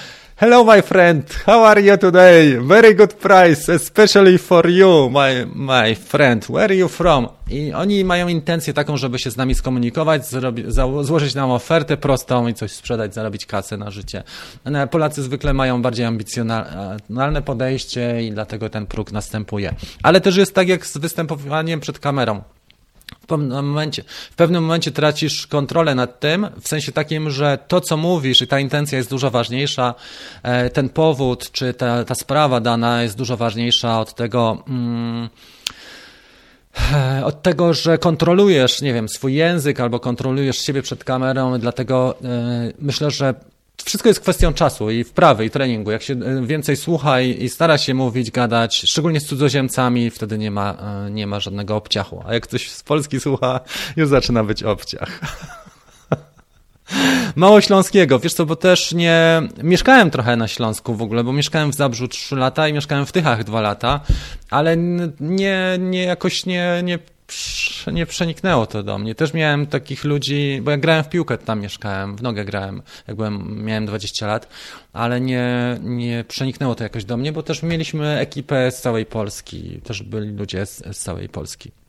Hello, my friend. How are you today? Very good price, especially for you, my, my friend. Where are you from? I oni mają intencję taką, żeby się z nami skomunikować, zrobi, złożyć nam ofertę prostą i coś sprzedać, zarobić kasę na życie. No, Polacy zwykle mają bardziej ambicjonalne podejście i dlatego ten próg następuje. Ale też jest tak jak z występowaniem przed kamerą pewnym momencie, w pewnym momencie tracisz kontrolę nad tym, w sensie takim, że to, co mówisz i ta intencja jest dużo ważniejsza, e, ten powód czy ta, ta sprawa dana jest dużo ważniejsza od tego. Mm, e, od tego, że kontrolujesz, nie wiem, swój język albo kontrolujesz siebie przed kamerą, dlatego e, myślę, że wszystko jest kwestią czasu i wprawy, i treningu. Jak się e, więcej słucha i, stara się mówić, gadać, szczególnie z cudzoziemcami, wtedy nie ma, e, nie ma żadnego obciachu. A jak ktoś z Polski słucha, już zaczyna być obciach. Mało śląskiego, wiesz co, bo też nie... Mieszkałem trochę na Śląsku w ogóle, bo mieszkałem w Zabrzu 3 lata i mieszkałem w Tychach 2 lata, ale nie, nie jakoś nie, nie nie przeniknęło to do mnie. Też miałem takich ludzi, bo ja grałem w piłkę, tam mieszkałem, w nogę grałem, jak byłem, miałem 20 lat, ale nie, nie przeniknęło to jakoś do mnie, bo też mieliśmy ekipę z całej Polski, też byli ludzie z, z całej Polski.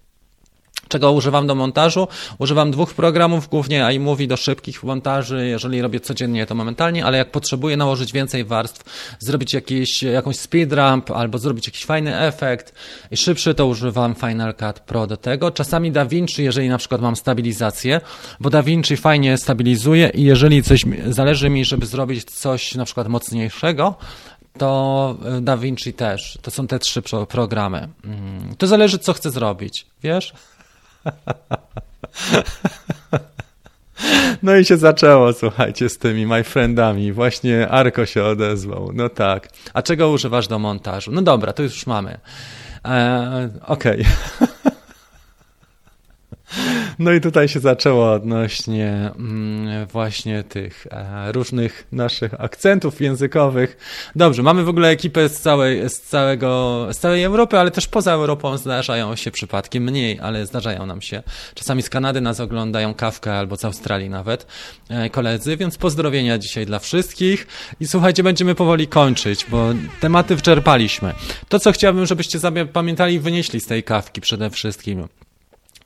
Czego używam do montażu? Używam dwóch programów, głównie iMovie do szybkich montaży. Jeżeli robię codziennie, to momentalnie, ale jak potrzebuję nałożyć więcej warstw, zrobić jakiś, jakąś speed ramp albo zrobić jakiś fajny efekt i szybszy, to używam Final Cut Pro do tego. Czasami DaVinci, jeżeli na przykład mam stabilizację, bo DaVinci fajnie stabilizuje i jeżeli coś zależy mi, żeby zrobić coś na przykład mocniejszego, to DaVinci też. To są te trzy programy. Mm, to zależy, co chcę zrobić, wiesz? No i się zaczęło, słuchajcie, z tymi my friendami. Właśnie Arko się odezwał. No tak. A czego używasz do montażu? No dobra, to już mamy. Eee, Okej. Okay. No i tutaj się zaczęło odnośnie mm, właśnie tych e, różnych naszych akcentów językowych. Dobrze, mamy w ogóle ekipę z całej, z całego, z całej Europy, ale też poza Europą zdarzają się przypadki, mniej, ale zdarzają nam się. Czasami z Kanady nas oglądają kawkę albo z Australii nawet e, koledzy, więc pozdrowienia dzisiaj dla wszystkich i słuchajcie, będziemy powoli kończyć, bo tematy wyczerpaliśmy. To, co chciałbym, żebyście zapamiętali i wynieśli z tej kawki przede wszystkim.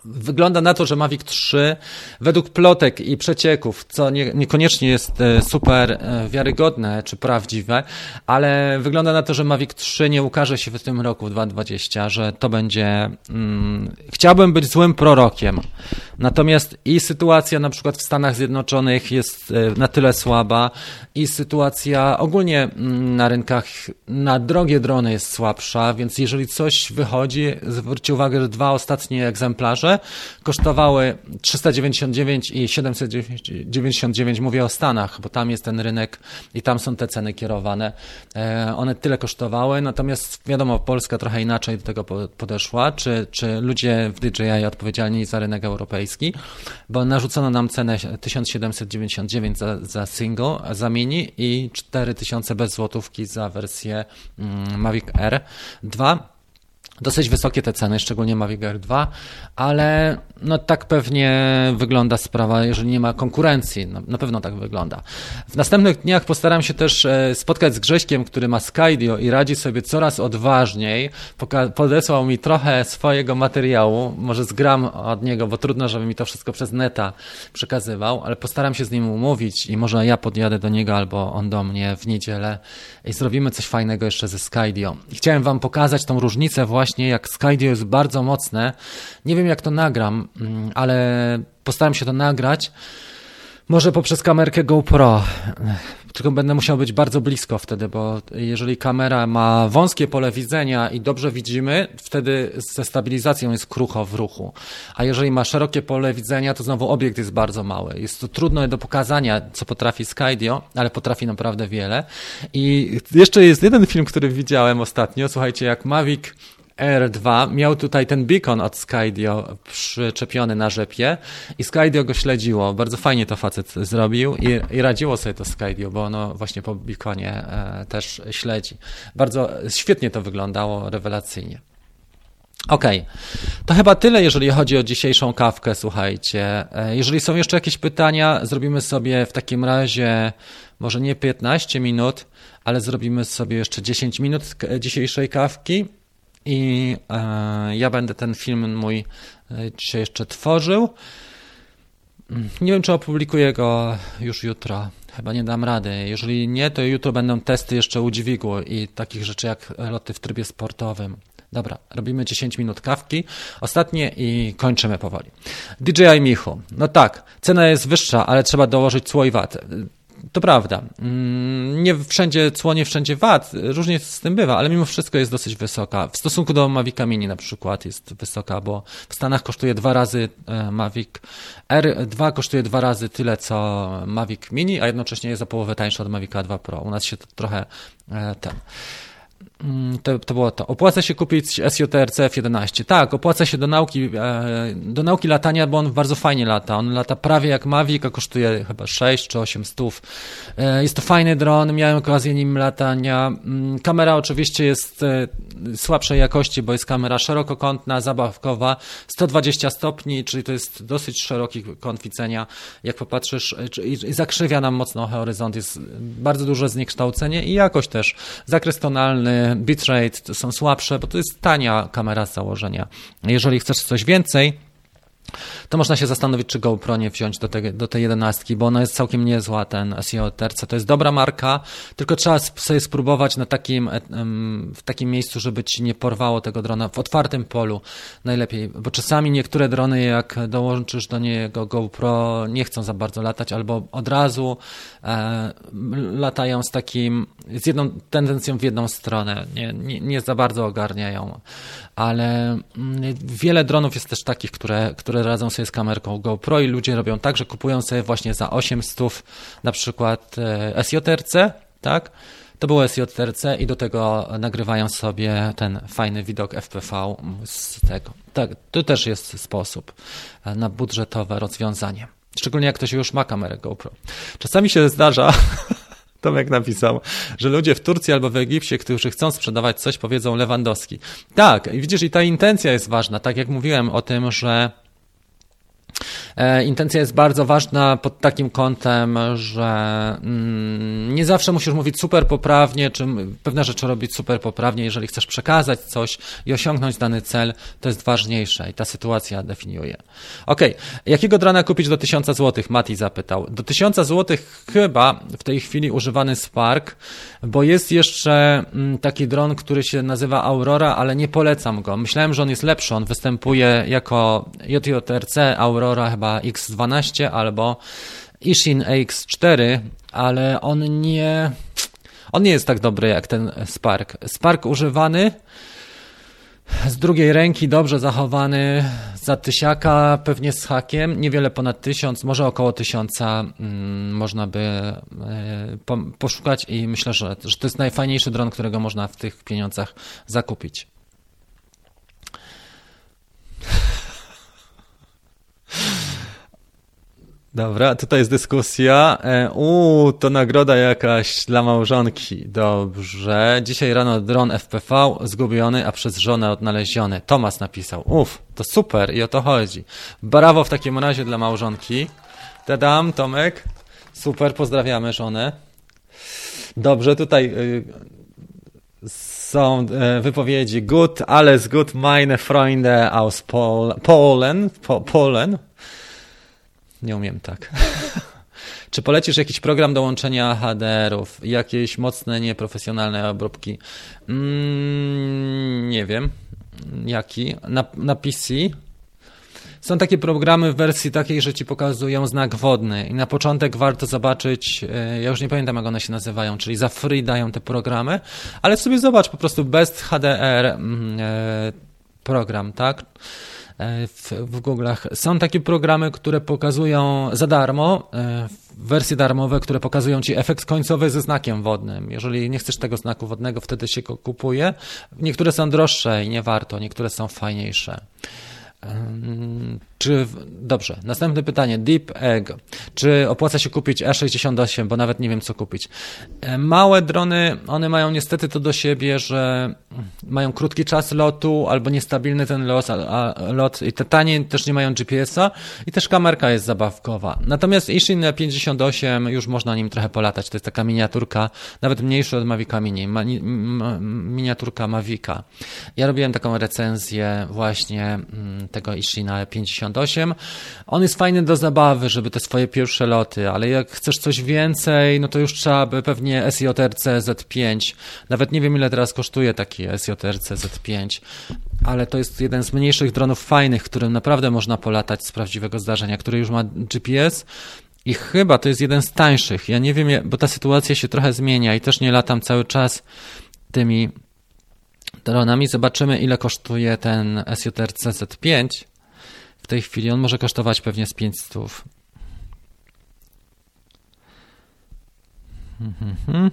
Wygląda na to, że Mavic 3 według plotek i przecieków, co nie, niekoniecznie jest e, super e, wiarygodne czy prawdziwe, ale wygląda na to, że Mavic 3 nie ukaże się w tym roku, w 2020, że to będzie... Mm, chciałbym być złym prorokiem. Natomiast i sytuacja na przykład w Stanach Zjednoczonych jest e, na tyle słaba i sytuacja ogólnie mm, na rynkach na drogie drony jest słabsza, więc jeżeli coś wychodzi, zwróćcie uwagę, że dwa ostatnie egzemplarze kosztowały 399 i 799, mówię o Stanach, bo tam jest ten rynek i tam są te ceny kierowane. E, one tyle kosztowały, natomiast wiadomo, Polska trochę inaczej do tego podeszła, czy, czy ludzie w DJI odpowiedzialni za rynek europejski, bo narzucono nam cenę 1799 za, za single, za mini i 4000 bez złotówki za wersję mm, Mavic R 2. Dosyć wysokie te ceny, szczególnie Mavic Air 2, ale no tak pewnie wygląda sprawa, jeżeli nie ma konkurencji. No, na pewno tak wygląda. W następnych dniach postaram się też e, spotkać z Grześkiem, który ma Skydio i radzi sobie coraz odważniej. Poka- podesłał mi trochę swojego materiału, może zgram od niego, bo trudno, żeby mi to wszystko przez neta przekazywał, ale postaram się z nim umówić i może ja podjadę do niego albo on do mnie w niedzielę i zrobimy coś fajnego jeszcze ze Skydio. Chciałem wam pokazać tą różnicę właśnie właśnie, jak Skydio jest bardzo mocne. Nie wiem, jak to nagram, mm, ale postaram się to nagrać. Może poprzez kamerkę GoPro. Tylko będę musiał być bardzo blisko wtedy, bo jeżeli kamera ma wąskie pole widzenia i dobrze widzimy, wtedy ze stabilizacją jest krucho w ruchu. A jeżeli ma szerokie pole widzenia, to znowu obiekt jest bardzo mały. Jest to trudne do pokazania, co potrafi Skydio, ale potrafi naprawdę wiele. I jeszcze jest jeden film, który widziałem ostatnio. Słuchajcie, jak Mavic R2 miał tutaj ten beacon od Skydio przyczepiony na rzepie i Skydio go śledziło. Bardzo fajnie to facet zrobił i, i radziło sobie to Skydio, bo ono właśnie po beaconie e, też śledzi. Bardzo świetnie to wyglądało, rewelacyjnie. Okej, okay. to chyba tyle, jeżeli chodzi o dzisiejszą kawkę, słuchajcie. E, jeżeli są jeszcze jakieś pytania, zrobimy sobie w takim razie może nie 15 minut, ale zrobimy sobie jeszcze 10 minut dzisiejszej kawki i e, ja będę ten film mój e, dzisiaj jeszcze tworzył. Nie wiem, czy opublikuję go już jutro. Chyba nie dam rady. Jeżeli nie, to jutro będą testy jeszcze u dźwigu i takich rzeczy jak loty w trybie sportowym. Dobra, robimy 10 minut kawki. Ostatnie i kończymy powoli. DJI Michu. No tak, cena jest wyższa, ale trzeba dołożyć cło i VAT. To prawda. Mm, nie wszędzie cło, nie wszędzie VAT. Różnie z tym bywa, ale mimo wszystko jest dosyć wysoka. W stosunku do Mavic Mini na przykład jest wysoka, bo w Stanach kosztuje dwa razy e, Mavic R2 kosztuje dwa razy tyle co Mavic Mini, a jednocześnie jest o połowę tańszy od Mavic 2 Pro. U nas się to trochę e, ten to, to było to. Opłaca się kupić SJTRC F11. Tak, opłaca się do nauki, e, do nauki latania, bo on bardzo fajnie lata. On lata prawie jak Mavic, a kosztuje chyba 6 czy 8 stów. E, jest to fajny dron, miałem okazję nim latania. Mm, kamera oczywiście jest e, słabszej jakości, bo jest kamera szerokokątna, zabawkowa, 120 stopni, czyli to jest dosyć szeroki kąt widzenia. Jak popatrzysz, zakrzywia nam mocno horyzont, jest bardzo duże zniekształcenie i jakość też. Zakres tonalny, bitrate są słabsze, bo to jest tania kamera z założenia. Jeżeli chcesz coś więcej, to można się zastanowić, czy GoPro nie wziąć do, te, do tej jedenastki, bo ona jest całkiem niezła, ten SEO Terce. To jest dobra marka, tylko trzeba sobie spróbować na takim, w takim miejscu, żeby ci nie porwało tego drona w otwartym polu najlepiej, bo czasami niektóre drony, jak dołączysz do niego GoPro, nie chcą za bardzo latać, albo od razu e, latają z takim, z jedną tendencją w jedną stronę, nie, nie, nie za bardzo ogarniają ale mm, wiele dronów jest też takich, które, które radzą sobie z kamerką GoPro i ludzie robią tak, że kupują sobie właśnie za 800 na przykład e, SJRC, tak? To było SJRC i do tego nagrywają sobie ten fajny widok FPV z tego. Tak, to też jest sposób na budżetowe rozwiązanie. Szczególnie jak ktoś już ma kamerę GoPro. Czasami się zdarza, Tomek napisał, że ludzie w Turcji albo w Egipcie, którzy chcą sprzedawać coś, powiedzą Lewandowski. Tak, widzisz, i ta intencja jest ważna. Tak jak mówiłem o tym, że intencja jest bardzo ważna pod takim kątem, że mm, nie zawsze musisz mówić super poprawnie, czy pewne rzeczy robić super poprawnie. Jeżeli chcesz przekazać coś i osiągnąć dany cel, to jest ważniejsze i ta sytuacja definiuje. Ok, jakiego drona kupić do 1000 zł? Mati zapytał. Do 1000 zł chyba w tej chwili używany Spark, bo jest jeszcze mm, taki dron, który się nazywa Aurora, ale nie polecam go. Myślałem, że on jest lepszy. On występuje jako JJRC Aurora chyba chyba X12 albo Ishin AX4, ale on nie, on nie jest tak dobry jak ten Spark. Spark używany z drugiej ręki, dobrze zachowany, za tysiaka, pewnie z hakiem, niewiele ponad tysiąc, może około tysiąca mm, można by e, po, poszukać i myślę, że, że to jest najfajniejszy dron, którego można w tych pieniądzach zakupić. Dobra, tutaj jest dyskusja. E, uuu, to nagroda jakaś dla małżonki. Dobrze. Dzisiaj rano dron FPV zgubiony, a przez żonę odnaleziony. Tomas napisał. Uff, to super i o to chodzi. Brawo w takim razie dla małżonki. Tadam, Tomek. Super, pozdrawiamy żonę. Dobrze, tutaj y, są e, wypowiedzi good, alles gut, meine Freunde aus Pol Polen, po Polen. Nie umiem tak. Czy polecisz jakiś program do łączenia HDR-ów? Jakieś mocne, nieprofesjonalne obróbki? Mm, nie wiem. Jaki? Na, na PC? Są takie programy w wersji takiej, że ci pokazują znak wodny i na początek warto zobaczyć, e, ja już nie pamiętam jak one się nazywają, czyli za free dają te programy, ale sobie zobacz po prostu Best HDR mm, e, program, tak? E, w, w Google'ach. Są takie programy, które pokazują za darmo, wersje darmowe, które pokazują Ci efekt końcowy ze znakiem wodnym. Jeżeli nie chcesz tego znaku wodnego, wtedy się go kupuje. Niektóre są droższe i nie warto, niektóre są fajniejsze. Czy, dobrze, następne pytanie, Deep Egg. Czy opłaca się kupić A68, bo nawet nie wiem co kupić. Małe drony, one mają niestety to do siebie, że mają krótki czas lotu albo niestabilny ten lot, a, lot i te tanie też nie mają GPS-a i też kamerka jest zabawkowa. Natomiast Ishin 58 już można nim trochę polatać. To jest taka miniaturka, nawet mniejsza od Mavica Mini, ma, ma, miniaturka Mavica. Ja robiłem taką recenzję właśnie mm, tego Ishina 58. On jest fajny do zabawy, żeby te swoje pierwsze loty, ale jak chcesz coś więcej, no to już trzeba by pewnie SJRC Z5. Nawet nie wiem ile teraz kosztuje taki SJRC Z5, ale to jest jeden z mniejszych dronów fajnych, którym naprawdę można polatać z prawdziwego zdarzenia, który już ma GPS. I chyba to jest jeden z tańszych. Ja nie wiem, bo ta sytuacja się trochę zmienia i też nie latam cały czas tymi dronami. Zobaczymy, ile kosztuje ten SJRC Z5. W tej chwili on może kosztować pewnie z 500. Mhm.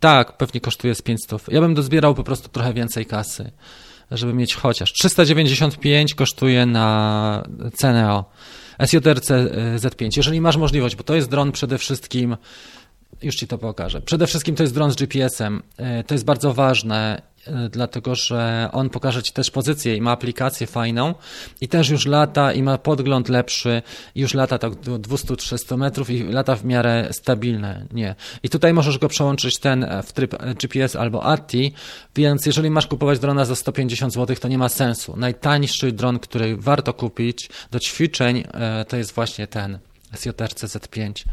Tak, pewnie kosztuje z 500. Ja bym dozbierał po prostu trochę więcej kasy, żeby mieć chociaż. 395 kosztuje na cenę o SJRC Z5. Jeżeli masz możliwość, bo to jest dron przede wszystkim już Ci to pokażę. Przede wszystkim to jest dron z GPS-em. E, to jest bardzo ważne, e, dlatego że on pokaże Ci też pozycję i ma aplikację fajną i też już lata i ma podgląd lepszy, już lata tak do 200-300 metrów i lata w miarę stabilne. Nie. I tutaj możesz go przełączyć ten e, w tryb GPS albo ATI, więc jeżeli masz kupować drona za 150 zł, to nie ma sensu. Najtańszy dron, który warto kupić do ćwiczeń, to jest właśnie ten SJRC Z5.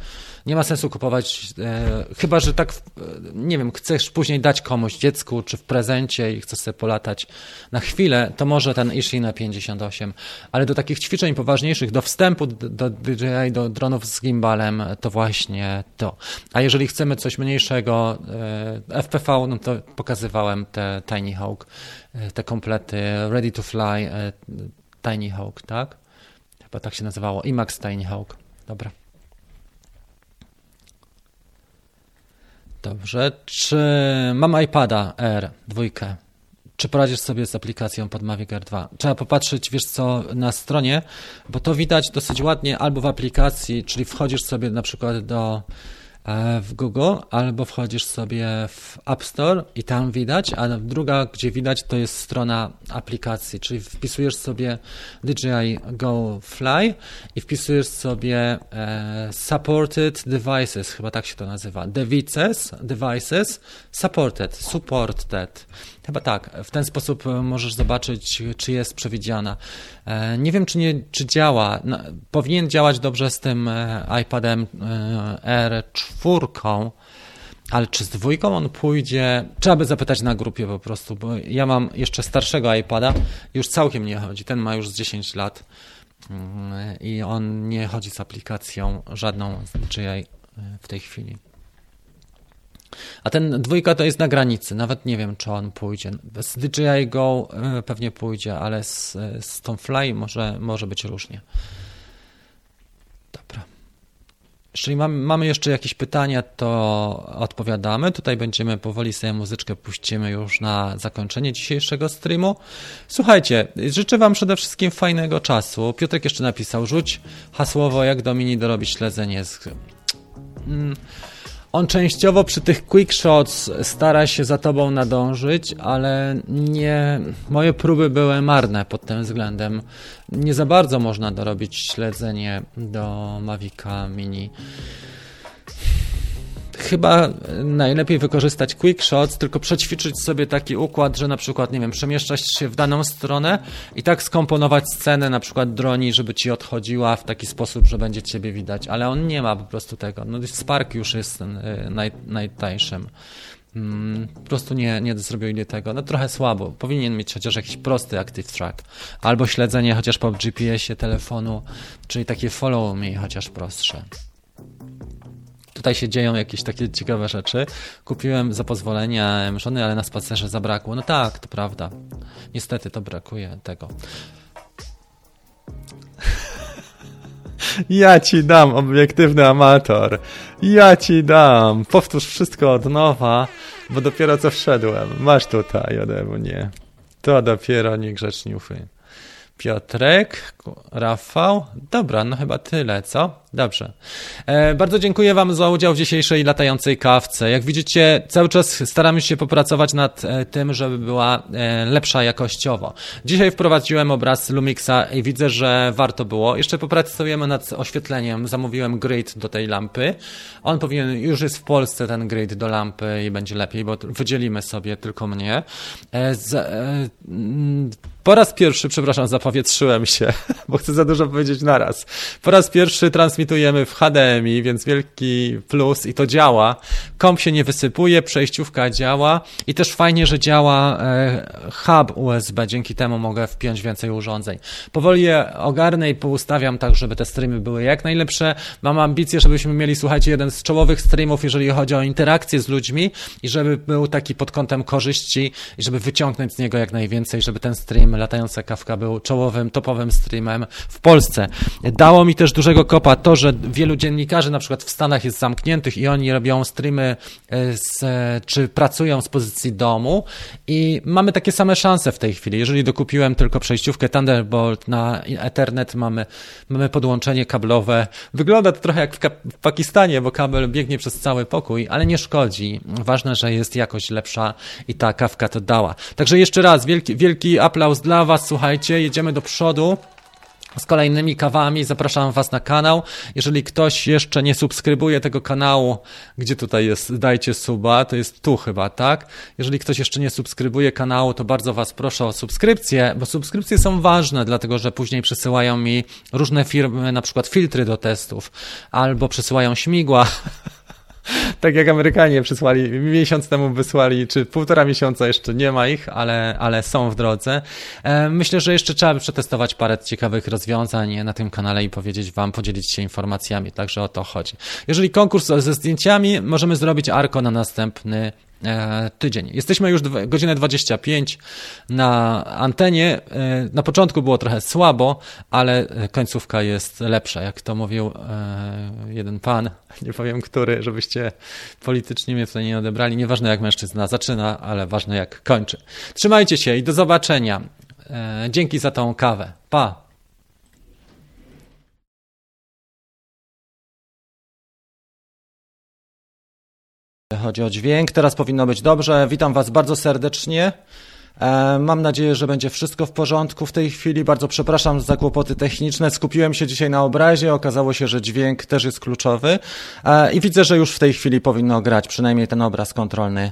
Nie ma sensu kupować, e, chyba że tak, nie wiem, chcesz później dać komuś dziecku, czy w prezencie i chcesz sobie polatać na chwilę, to może ten Ishina 58, ale do takich ćwiczeń poważniejszych, do wstępu do DJI, do dronów z gimbalem, to właśnie to. A jeżeli chcemy coś mniejszego, e, FPV, no to pokazywałem te Tiny Hawk, e, te komplety Ready to Fly, e, Tiny Hawk, tak? Chyba tak się nazywało, IMAX Tiny Hawk. Dobra. Dobrze. Czy mam iPada R dwójkę? Czy poradzisz sobie z aplikacją pod Mavic Air 2? Trzeba popatrzeć, wiesz co, na stronie, bo to widać dosyć ładnie albo w aplikacji, czyli wchodzisz sobie na przykład do w Google, albo wchodzisz sobie w App Store i tam widać, a druga, gdzie widać, to jest strona aplikacji, czyli wpisujesz sobie DJI Go Fly i wpisujesz sobie e, Supported Devices, chyba tak się to nazywa, Devices, Devices, Supported, Supported. Chyba tak. W ten sposób e, możesz zobaczyć, czy jest przewidziana. E, nie wiem, czy, nie, czy działa. Powinien działać dobrze z tym e, iPadem R4, ale czy z dwójką on pójdzie? Trzeba by zapytać na grupie po prostu, bo ja mam jeszcze starszego iPada, już całkiem nie chodzi. Ten ma już z 10 lat mm, i on nie chodzi z aplikacją żadną z DJI w tej chwili. A ten dwójka to jest na granicy, nawet nie wiem, czy on pójdzie. Z DJI Go e, pewnie pójdzie, ale z, z tą Fly może, może być różnie. Dobra. Jeżeli mamy, mamy jeszcze jakieś pytania, to odpowiadamy. Tutaj będziemy powoli sobie muzyczkę puścimy już na zakończenie dzisiejszego streamu. Słuchajcie, życzę Wam przede wszystkim fajnego czasu. Piotrek jeszcze napisał, rzuć hasłowo, jak Domini dorobić śledzenie z... Hmm. On częściowo przy tych quick shots stara się za tobą nadążyć, ale nie. Moje próby były marne pod tym względem. Nie za bardzo można dorobić śledzenie do Mavica Mini chyba najlepiej wykorzystać quick shots, tylko przećwiczyć sobie taki układ, że na przykład, nie wiem, przemieszczasz się w daną stronę i tak skomponować scenę na przykład droni, żeby ci odchodziła w taki sposób, że będzie ciebie widać, ale on nie ma po prostu tego. No Spark już jest y, naj, najtańszym. Mm, po prostu nie, nie zrobili tego. No trochę słabo. Powinien mieć chociaż jakiś prosty active track. Albo śledzenie chociaż po GPS-ie telefonu, czyli takie follow me chociaż prostsze tutaj się dzieją jakieś takie ciekawe rzeczy. Kupiłem za pozwoleniem żony, ale na spacerze zabrakło. No tak, to prawda. Niestety to brakuje tego. Ja ci dam, obiektywny amator. Ja ci dam. Powtórz wszystko od nowa, bo dopiero co wszedłem. Masz tutaj ode mnie. To dopiero niegrzeczniuchy. Piotrek, Rafał. Dobra, no chyba tyle, co? Dobrze. E, bardzo dziękuję Wam za udział w dzisiejszej latającej kawce. Jak widzicie, cały czas staramy się popracować nad e, tym, żeby była e, lepsza jakościowo. Dzisiaj wprowadziłem obraz Lumixa i widzę, że warto było. Jeszcze popracujemy nad oświetleniem. Zamówiłem grid do tej lampy. On powinien, już jest w Polsce ten grid do lampy i będzie lepiej, bo wydzielimy sobie tylko mnie. E, z, e, po raz pierwszy, przepraszam, zapowietrzyłem się, bo chcę za dużo powiedzieć naraz. Po raz pierwszy transmitujemy w HDMI, więc wielki plus i to działa. Komp się nie wysypuje, przejściówka działa i też fajnie, że działa e, hub USB, dzięki temu mogę wpiąć więcej urządzeń. Powoli je ogarnę i poustawiam tak, żeby te streamy były jak najlepsze. Mam ambicje, żebyśmy mieli, słuchajcie, jeden z czołowych streamów, jeżeli chodzi o interakcję z ludźmi i żeby był taki pod kątem korzyści i żeby wyciągnąć z niego jak najwięcej, żeby ten stream Latająca Kawka był czołowym, topowym streamem w Polsce. Dało mi też dużego kopa to, że wielu dziennikarzy na przykład w Stanach jest zamkniętych i oni robią streamy e, z, czy pracują z pozycji domu i mamy takie same szanse w tej chwili. Jeżeli dokupiłem tylko przejściówkę Thunderbolt na Ethernet, mamy, mamy podłączenie kablowe. Wygląda to trochę jak w, w Pakistanie, bo kabel biegnie przez cały pokój, ale nie szkodzi. Ważne, że jest jakość lepsza i ta kawka to dała. Także jeszcze raz wielki, wielki aplauz dla Was, słuchajcie, jedziemy do przodu z kolejnymi kawami. Zapraszam Was na kanał. Jeżeli ktoś jeszcze nie subskrybuje tego kanału, gdzie tutaj jest, dajcie suba, to jest tu chyba, tak? Jeżeli ktoś jeszcze nie subskrybuje kanału, to bardzo Was proszę o subskrypcję, bo subskrypcje są ważne, dlatego że później przesyłają mi różne firmy, na przykład filtry do testów, albo przesyłają śmigła. tak jak Amerykanie przysłali, miesiąc temu wysłali, czy półtora miesiąca jeszcze nie ma ich, ale, ale są w drodze. E, myślę, że jeszcze trzeba by przetestować parę ciekawych rozwiązań na tym kanale i powiedzieć Wam, podzielić się informacjami, także o to chodzi. Jeżeli konkurs ze zdjęciami, możemy zrobić Arko na następny tydzień. Jesteśmy już godzinę 25 na antenie. E, na początku było trochę słabo, ale końcówka jest lepsza. Jak to mówił e, jeden pan, nie powiem który, żebyście politycznie mnie tutaj nie odebrali. Nieważne jak mężczyzna zaczyna, ale ważne jak kończy. Trzymajcie się i do zobaczenia. Dzięki za tą kawę. Pa! Chodzi o dźwięk. Teraz powinno być dobrze. Witam Was bardzo serdecznie. E, mam nadzieję, że będzie wszystko w porządku w tej chwili. Bardzo przepraszam za kłopoty techniczne. Skupiłem się dzisiaj na obrazie. Okazało się, że dźwięk też jest kluczowy. E, I widzę, że już w tej chwili powinno grać przynajmniej ten obraz kontrolny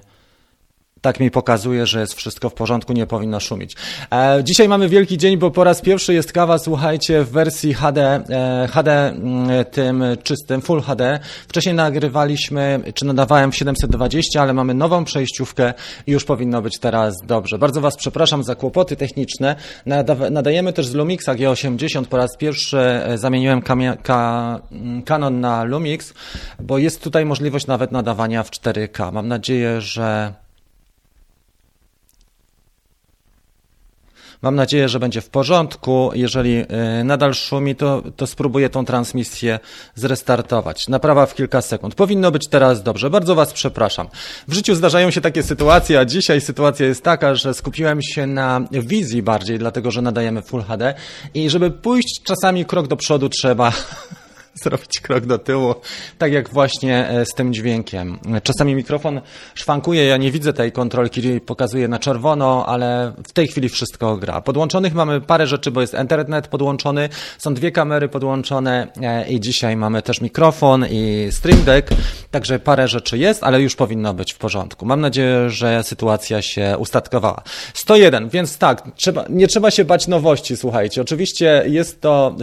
tak mi pokazuje, że jest wszystko w porządku, nie powinno szumić. E, dzisiaj mamy wielki dzień, bo po raz pierwszy jest kawa, słuchajcie, w wersji HD, e, HD mm, tym czystym, Full HD. Wcześniej nagrywaliśmy, czy nadawałem w 720, ale mamy nową przejściówkę i już powinno być teraz dobrze. Bardzo Was przepraszam za kłopoty techniczne. nadajemy też z Lumixa G80. Po raz pierwszy e, zamieniłem ka mm, Canon na Lumix, bo jest tutaj możliwość nawet nadawania w 4K. Mam nadzieję, że Mam nadzieję, że będzie w porządku. Jeżeli e, nadal szumi, to, to spróbuję tą transmisję zrestartować. Naprawa w kilka sekund. Powinno być teraz dobrze. Bardzo Was przepraszam. W życiu zdarzają się takie sytuacje, a dzisiaj sytuacja jest taka, że skupiłem się na wizji bardziej, dlatego że nadajemy Full HD i żeby pójść czasami krok do przodu trzeba zrobić krok do tyłu, tak jak właśnie e, z tym dźwiękiem. Czasami mikrofon szwankuje, ja nie widzę tej kontrolki, pokazuje na czerwono, ale w tej chwili wszystko gra. Podłączonych mamy parę rzeczy, bo jest internet podłączony, są dwie kamery podłączone e, i dzisiaj mamy też mikrofon i stream deck, także parę rzeczy jest, ale już powinno być w porządku. Mam nadzieję, że sytuacja się ustatkowała. 101, więc tak, trzeba, nie trzeba się bać nowości, słuchajcie. Oczywiście jest to